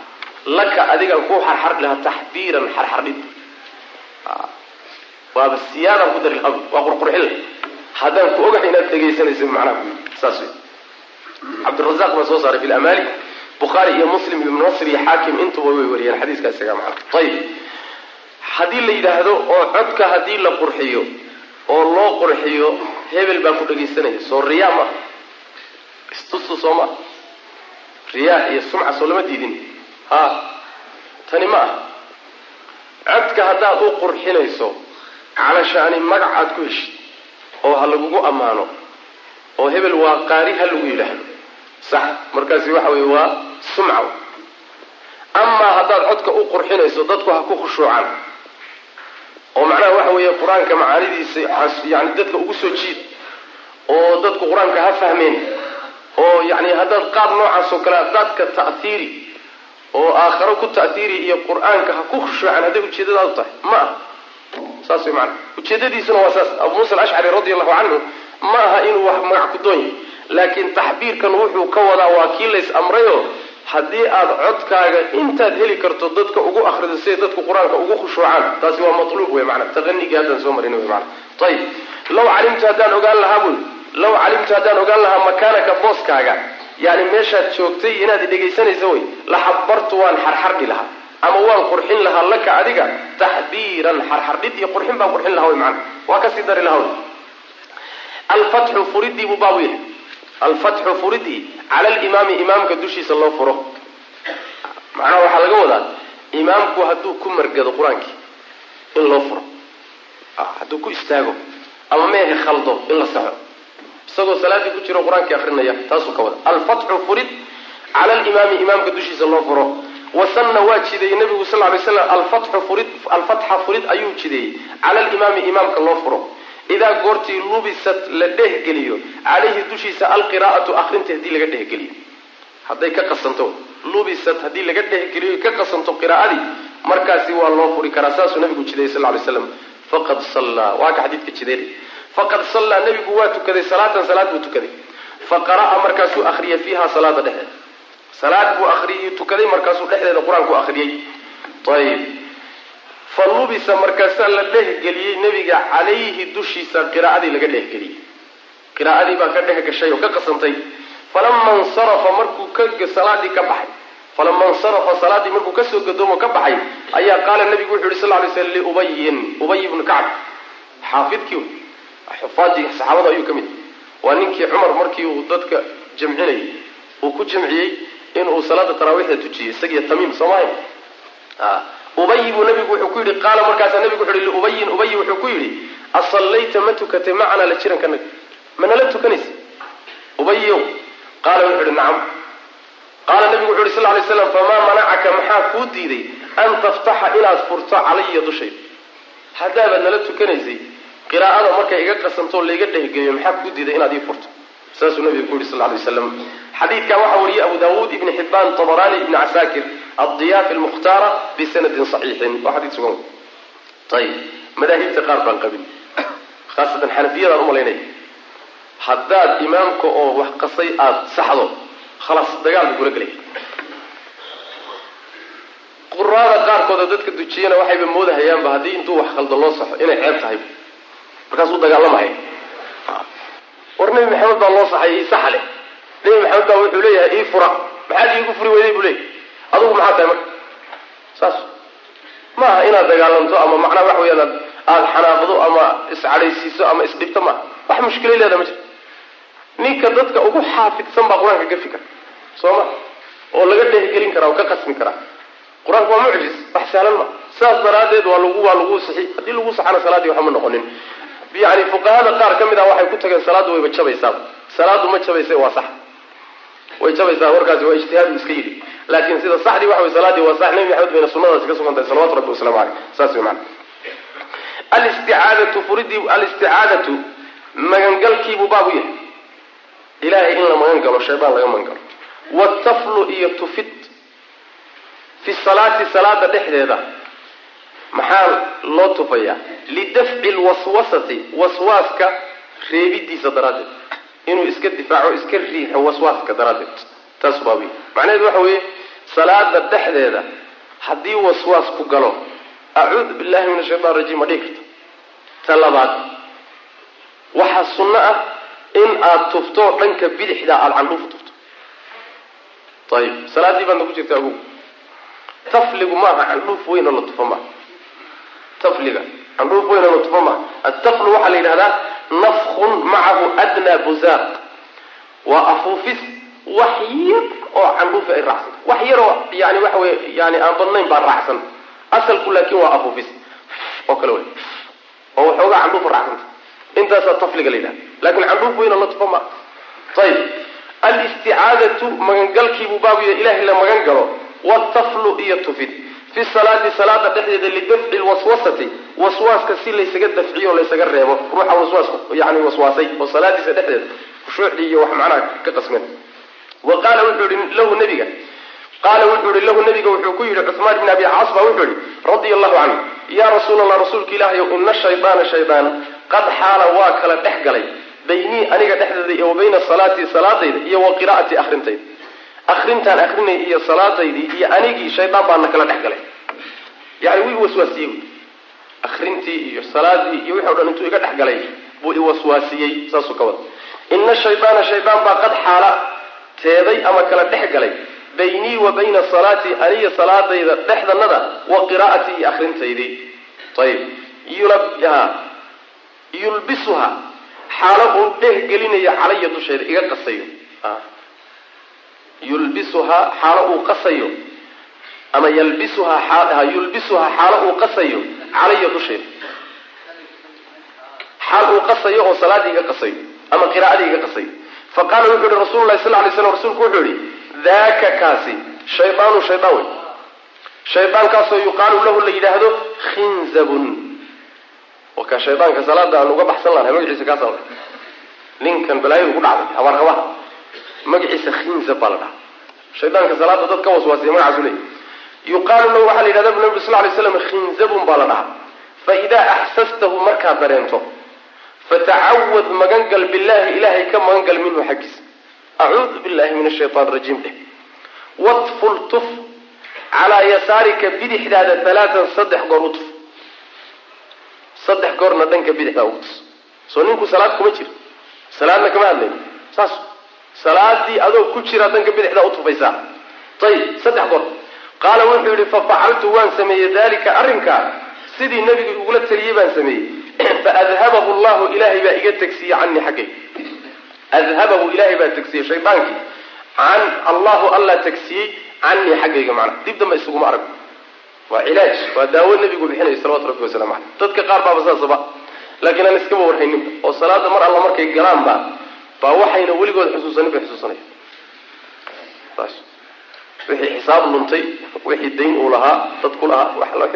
Laka adigaan kuu xarxardhi lahaa taxbiiran xarxardhid. Waaba siyaadaan ku dari lahaa waa qurqurxin lah haddaan ku ogahay inaad dhegaysanayso macnaha saas wey cabdirazaq baa soo saaray fi lamaali bukhaari iyo muslim ibnu nasr iyo xaakim intuba way wariyeen xadiiska isaga macna ayib haddii la yidhaahdo oo codka haddii la qurxiyo oo loo qurxiyo hebel baa ku dhegaysanaya. Soo riyaa ma? Istustu soo ma? Riyaa iyo sumca soo lama diidin. Ha. Tani ma ah codka haddaad u qurxinayso calashaani magac aad ku heshid oo ha lagugu ammaano oo hebel waa qaari ha lagu yidhaahdo. Sax markaasi waxa weye waa sumca amaa haddaad codka u qurxinayso dadku ha ku khushuucaan. Oo macnaha waxa weeye qur'aanka macaanidiisa yani dadka ugu soo jiid oo dadku qur'aanka ha fahmeen oo yani haddaad qaab noocaas oo kale dadka ta'hiiri oo aakharo ku ta'hiiri iyo qur'aanka ha ku khushuucaan hadday ujeedadaadu tahay ma ah saas way maana ujeedadiisuna waa saas. Abu muusa alashcari radi allahu canhu ma aha inuu wax magac ku doon yahy laakiin taxbiirkan wuxuu ka wadaa waa kii lays amrayo haddii aad codkaaga intaad heli karto dadka ugu akrido siday dadku qur'aanka ugu khushuucaan. Taasi waa matluub wey mana taqanigii haddaan soo marin mana ayib law calimtu haddaan ogaan lahaa bul law calimtu haddaan ogaan lahaa makaanaka booskaaga yani meeshaad joogtay inaad dhegaysanaysa wey la xabartu waan xarxardhi lahaa ama waan qurxin lahaa laka adiga taxbiiran xarxardhid iyo qurxin baan qurxin lahaa wey mana waa ka sii dari lahaa wey. Alfatxu furidii buu baabu yahay. Alfatxu furidii cala alimaami imaamka dushiisa loo furo. Macnaha waxaa laga wadaa imaamku hadduu ku margado qur'aankii in loo furo. Hadduu ku istaago ama meehe khaldo in la saxo. Isagoo salaadii ku jiro qur'aankii akrinaya taasuu ka wada alfatxu furid cala alimaami imaamka dushiisa loo furo wasanna waa jideeyey nabigu sal lay slam alfatxa furid ayuu jideeyey. Cala alimaami imaamka loo furo. Idaa goortii lubisat la dhehgeliyo calayhi dushiisa alqiraa'atu akrinta haddii laga dhehgeliyo hadday ka qasanto lubisat haddii laga dhehgeliyo ka qasanto qiraa'adii markaasi waa loo furi karaa saasuu nabigu jidayay sal lay slam faqad sallaa waa ka xadiidka jideen faqad sallaa nabigu waa tukaday salaatan salaad buu tukaday. Fa qara'a markaasuu akhriyay fiiha salaada dhexdeeda salaad buu akhriyay tukaday markaasuu dhexdeeda qur'aanku akhriyey. Ayib fa lubisa markaasaa la dhehgeliyey nebiga calayhi dushiisa qiraa'adii laga dhehgeliyey qiraa'adii baa ka dhehgashay oo ka qasantay. Falama insarafa markuu ka salaadii ka baxay. Falama insarafa salaadii markuu ka soo gadoomo ka baxay ayaa qaala nabigu wuxu yhi sal lay slam liubayin ubay ibnu kacb xaafidkii xufaadii saxaabada ayuu ka mid. Waa ninkii cumar markii uu dadka jamcinayay uu ku jamciyey inuu salaada taraawiixda tujiyey isagiyo tamiim soomaalia ubay buu nabigu wuxuu ku yidhi qaala markaasaa nabigu wuxu uhi liubayin ubay wuxuu ku yidhi asallayta ma tukatay macanaa la jiranka manala tukanaysa ubayow qaala wuxuu ihi nacam. Qaala nabigu wuxu uhi sal lay slam famaa manacaka maxaa kuu diiday an taftaxa inaad furto calaya dushayda haddaabaad nala tukanaysay qiraa'ada markay iga qasantoo layga dhehgeeyo maxaa kuu diiday inaad ii furto saasuu nabigu ku yidhi sal lay waslam xadiidkan waxaa wariyey abu daawuud ibni xibaan tabarani ibni casaakir addiyaaf almukhtaara bisanadin saxiixin. Waa xadiid sugan. Ayib madaahibta qaar baan qabin. Khaasatan xanafiyadaan u malaynaya haddaad imaamka oo wax qasay aada saxdo khalaas dagaal buu kula gelaya quraada qaarkooda dadka dujiyana waxayba moodahayaanba haddii intuu wax khaldo loo saxo inay ceeb tahay. Markaasuu dagaalamahaya war nebi maxamed baa loo saxay ii saxa leh nebi maxamed baa wuxuu leeyahay ii fura maxaad iigu furi weyday buu leeyahy adugu maxaa tahay marka? Saas. Maaha inaad dagaalanto ama macnaa waxa weya aad aada xanaaqdo ama iscadhaysiiso ama isdhibto maaha. Wax mushkilay leeda ma jirto ninka dadka ugu xaafidsan baa qur'aanka gafi kara soo ma? Oo laga dhehgelin karaa oo ka qasmi karaa. Qur'aanku waa mucjis wax sahlan ma. Sidaas daraaddeed waa lagu waa lagu sixi haddii lagu saxana salaaddii waxba noqonin yani fuqahada qaar ka mid ah waxay ku tageen salaaddu wayba jabaysaa salaaddu ma jabaysa waa sax. Way jabaysaa warkaasi waa ijtihaadu iska yidhi. Laakiin sida saxdii waxa way salaadii waa sax. Nebi maxamed bayna sunnadaasi ka sugan tahay salawatu rabbi wasalaamu caleyh saas wey macana alisticaadatu furidii alisticaadatu magangalkiibuu baabu yahay. Ilaahay in la magan galo shaydaan laga magan galo wataflu iyo tufid fi salaati salaada dhexdeeda maxaa loo tufayaa? lidafci lwaswasati waswaaska reebidiisa daraaddeed. inuu iska difaaco iska riixo waswaaska daraaddeed. taas baabi macnaheedu waxa weeye salaada dhexdeeda haddii waswaas ku galo acuudu billahi min ashaytan rajiim ma dhihi karto. Ta labaad waxaa sunno ah in aada tufto dhanka bidixda aada candhuufu tufto. Ayib salaaddii baadna ku jirta agu tafligu maaha candhuuf weyn oo la tufo maaha tafliga. Candhuuf weyn oo la tufo maaha ataflu waxaa la yidhahdaa nafkun macahu adnaa buzaaq. Waa afuufis wax yar oo candhuufi ay raacsan. Wax yar oo yani waxa weye yani aan badnayn baa raacsan. Asalku laakin waa afuufis. Oo kale wey oo waxoogaa candhuufa raacsanta intaasaa tafliga la yidhahda laakiin candhuuf weyn oo la tufo maaha ayib alisticaadatu magangalkiibuu baabuya ilahay la magan galo. Wataflu iyo tufid fi salaati salaada dhexdeeda lidafci lwaswasati waswaaska si laysaga dafciyo laysaga reebo ruuxa waswaasku yani waswaasay oo salaadiisa dhexdeeda khushuucdii iyo wax macnaha ka qasmeen wa qaala wuxuu yihi lahu nabiga. Qaala wuxuu yihi lahu nabiga wuxuu ku yidhi cuثmaan ibn abi caas ba wuxuu yihi radia allahu canhu ya rasuul allah rasuulka ilaahayow ina shaydaana shaydaan qad xaala waa kala dhex galay baynii aniga dhexdeeda iyo wa salaatii salaadayda iyo wa qiraa'atii akrintayda akrintaan akrinay iyo salaadaydii iyo anigii shaydaan baana kala dhex galay. Yani wuu iwaswaasiyey akrintii iyo salaadii iyo wixi dhan intuu iga dhex galay buu iwaswaasiyey saasuu ka wada ina shaydaana shaydaan baa qad xaala teeday ama kala dhex galay baynii wa bayna salaatii aniyo salaadayda dhexdanada wa qiraa'atii iyo akrintaydii ayib yulbisuha xaalo uu dhehgelinayo calaya dushayda iga qasayo yulbisuhaa xaalo uu qasayo ama yalbisuhaa yulbisuhaa xaalo uu qasayo calaya dushayda xaal uu qasayo oo salaadii iga qasayo ama qiraa'adii iga qasayo fa qaala wuxuu yihi rasulu lahi sal lay slam rasuulku wuxuu yihi daaka kaasi shaydaanu shaydaan wey shaydaankaasoo yuqaalu lahu la yidhaahdo khinzabun. Ka shaydaanka salaada aan uga baxsan lahay magaciisa kaasa ninkan balaayadu ku dhacday habaarqabaha magaciisa khinzab baa la dhaha shaydaanka salaada dad waswaasiya magacaasu leey yuqaalu lahu waxaa la yidhahda bu nabi sal lay slam khinzabun baa la dhahaa. Fa idaa axsastahu markaad dareento fatacawad magangal billahi ilahay ka magangal minhu xaggiisa acuudu billahi min ashaytaan rajiim dheh. Watful tuf calaa yasaarika bidixdaada alaatan saddex goor u saddex goorna dhanka bidixdaa ugu soo ninku salaad kuma jiro salaadna kama hadlayn saas salaadii adoo ku jira dhanka bidixdaa utufaysaa ayib saddex goor. Qaala wuxuu yihi fafacaltu waan sameeyey dalika arrinkaa sidii nebiga igula taliyey baan sameeyey. Faadhabahu llahu ilaahay baa iga tegsiiyey canii xaggay. Adhabahu ilaahay baa tegsiyey shaydaankii can allahu alla tegsiyey canii xaggayga macnaa dib dambe isuguma arag. Waa cilaaj waa daawo nebigu bixinaya salawatu rabbi wasalamu caleyh dadka qaar baaba saasaba laakiin aan iskaba warhayninba oo salaada mar alla markay galaanba baa waxayna weligood xusuusanin bay xusuusanaya saas wixii xisaab luntay wixii dayn uu lahaa dad ku lahaa wax la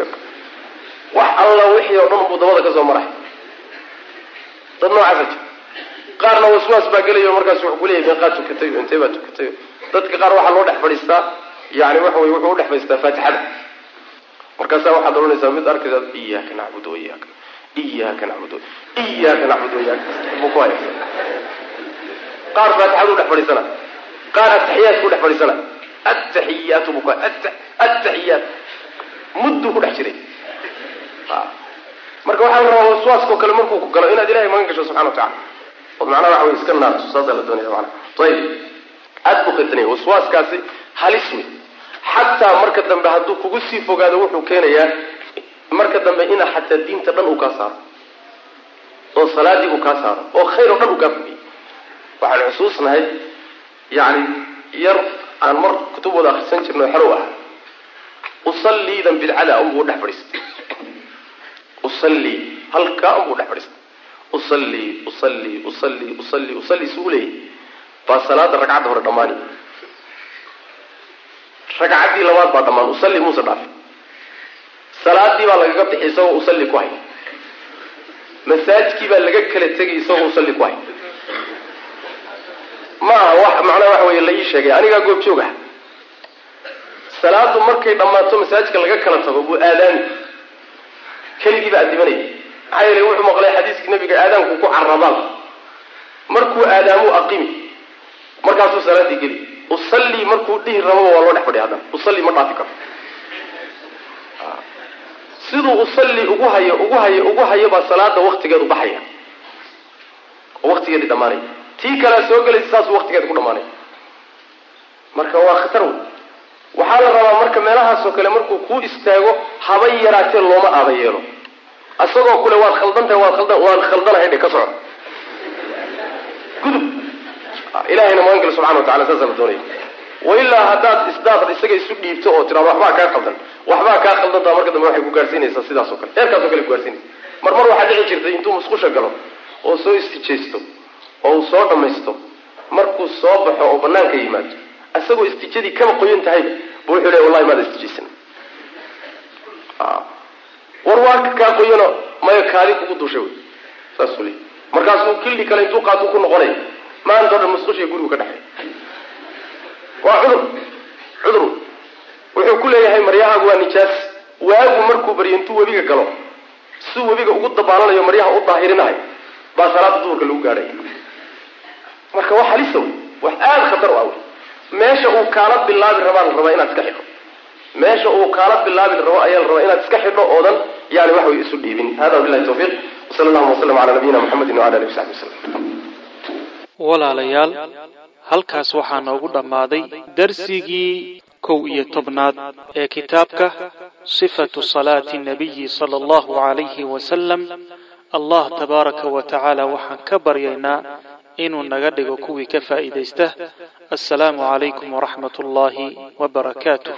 wax alla wixii oo dhan buu dabada ka soo maray. Dad noocaasa jir qaarna waswaas baa gelayo markaas wuxuu kuleeyahay meeqaa tukatay o intee baa tukatay. Dadka qaar waxaa loo dhex fadhiistaa yani waxa wey wuxuu udhex faystaa faatixada. Markaasaa waxaad odhanaysaa mid arkaysa iyaaka nacbud waiyaaka iyaaka nacbud iyaaka nacbud waiyaaka buu ku haya qaar faatixadu udhex fadhiisana qaar ataxiyaadku udhex fadhiisana. Ataxiyaatu haya ataxiyaat mudduu ku dhex jiray. Marka waxaa la rabaa waswaaskao kale markuu ku galo inaad ilahay magan gasho subxana wa tacala ood macnaha waxa wey iska naarto saasaa la doonaya mana ayib aad buu khitanaya waswaaskaasi halis wey xataa marka dambe hadduu kugu sii fogaado wuxuu keenayaa marka dambe ina xataa diinta dhan uu kaa saaro. Oo salaadii uu kaa saaro. Oo khayr oo dhan uu kaa fogiyey waxaan xusuusnahay yani yar aan mar kutubooda akrisan jirno xerow ah. Usalliidan bidcada unbuu dhex fadhiistay usallii halkaa unbuu dhex fadhiistay usallii usallii usallii usallii usallii suu leeyay baa salaada ragcadda hore dhammaani. Ragcaddii labaad baa dhammaan usalli muuse dhaafay salaadii baa lagaga bixi isagoo usalli ku hay. Masaajkii baa laga kala tegay isagoo usalli ku hay ma aha wax macnaha waxa weeye la sheegay. Anigaa goob joog ah salaadu markay dhammaato masaajidka laga kala tago buu aadaami keligii baa adimanaya maxaa yeelay wuxuu maqlay xadiiskii nabiga aadaanku ku carabaan markuu aadaamuu aqimi. Markaasuu salaadii geli. Usalli markuu dhihi rababa waa loo dhex fadhiya haddana. Usalli ma dhaafi karo. Siduu usalli ugu hayo ugu hayo ugu hayo baa salaada waktigeedu baxaya. Oo waktigeedii dhamaanaya tii kalea soo gelaysa saasuu waktigeeda ku dhamaanaya marka waa khatar wey waxaa la rabaa marka meelahaasoo kale markuu kuu istaago haba yaraatee looma aaba yeelo. Isagoo kule waad khaldantahay waad waan khaldanahay dhe ka soco gudub. Ilahayna magan gala subxana wa tacala saasaa la doonaya wailaa haddaad isdaad isaga isu dhiibto oo tiraado waxbaa kaa khaldan. Waxbaa kaa khaldantaa marka dambe waxay ku gaarsiinaysaa sidaas o kale. Heerkaas o kale kugaarsiinaysa mar mar waxaa dhici jirtay intuu musqusha galo oo soo istijaysto oo uu soo dhamaysto markuu soo baxo oo banaanka yimaado isagoo istijadii kaba qoyan tahay bu wuxuu leey wallahi maada istijaysan. War waa kaa qoyano maya kaadi kugu duushay wy saasuu leey markaasuu kildhi kale intuu qaatuu ku noqonaya maanta o dhan musqushiya gurigu ka dhexay. Waa cudur. Cudur. Wuxuu ku leeyahay maryahaagu waa nijaas. Waagu markuu baryo intuu webiga galo siduu webiga ugu dabaalanayo maryaha u daahirinahay. Baa salaada duhurka lagu gaadhay marka wax halisa wey wax aada khatar u ah wey meesha uu kaala bilaabi rabaa la rabaa inaad iska xidho. Meesha uu kaala bilaabi rabo ayaa la rabaa inaad iska xidho oodan yani wax isu dhiibin. Hada wabilahi tawfiiq. Wsala allahuma wasalam cala nabiyina muxamedin wala alihi wasaxbi wasalam walaalayaal halkaas waxaa noogu dhammaaday darsigii kow iyo tobnaad ee kitaabka sifatu salaati nabiyi sala allahu calayhi wasalam allah tabaaraka wa tacaala waxaan ka baryaynaa inuu naga dhigo kuwii ka faa'iidaysta. Assalaamu calaykum waraxmat ullaahi wabarakaatuh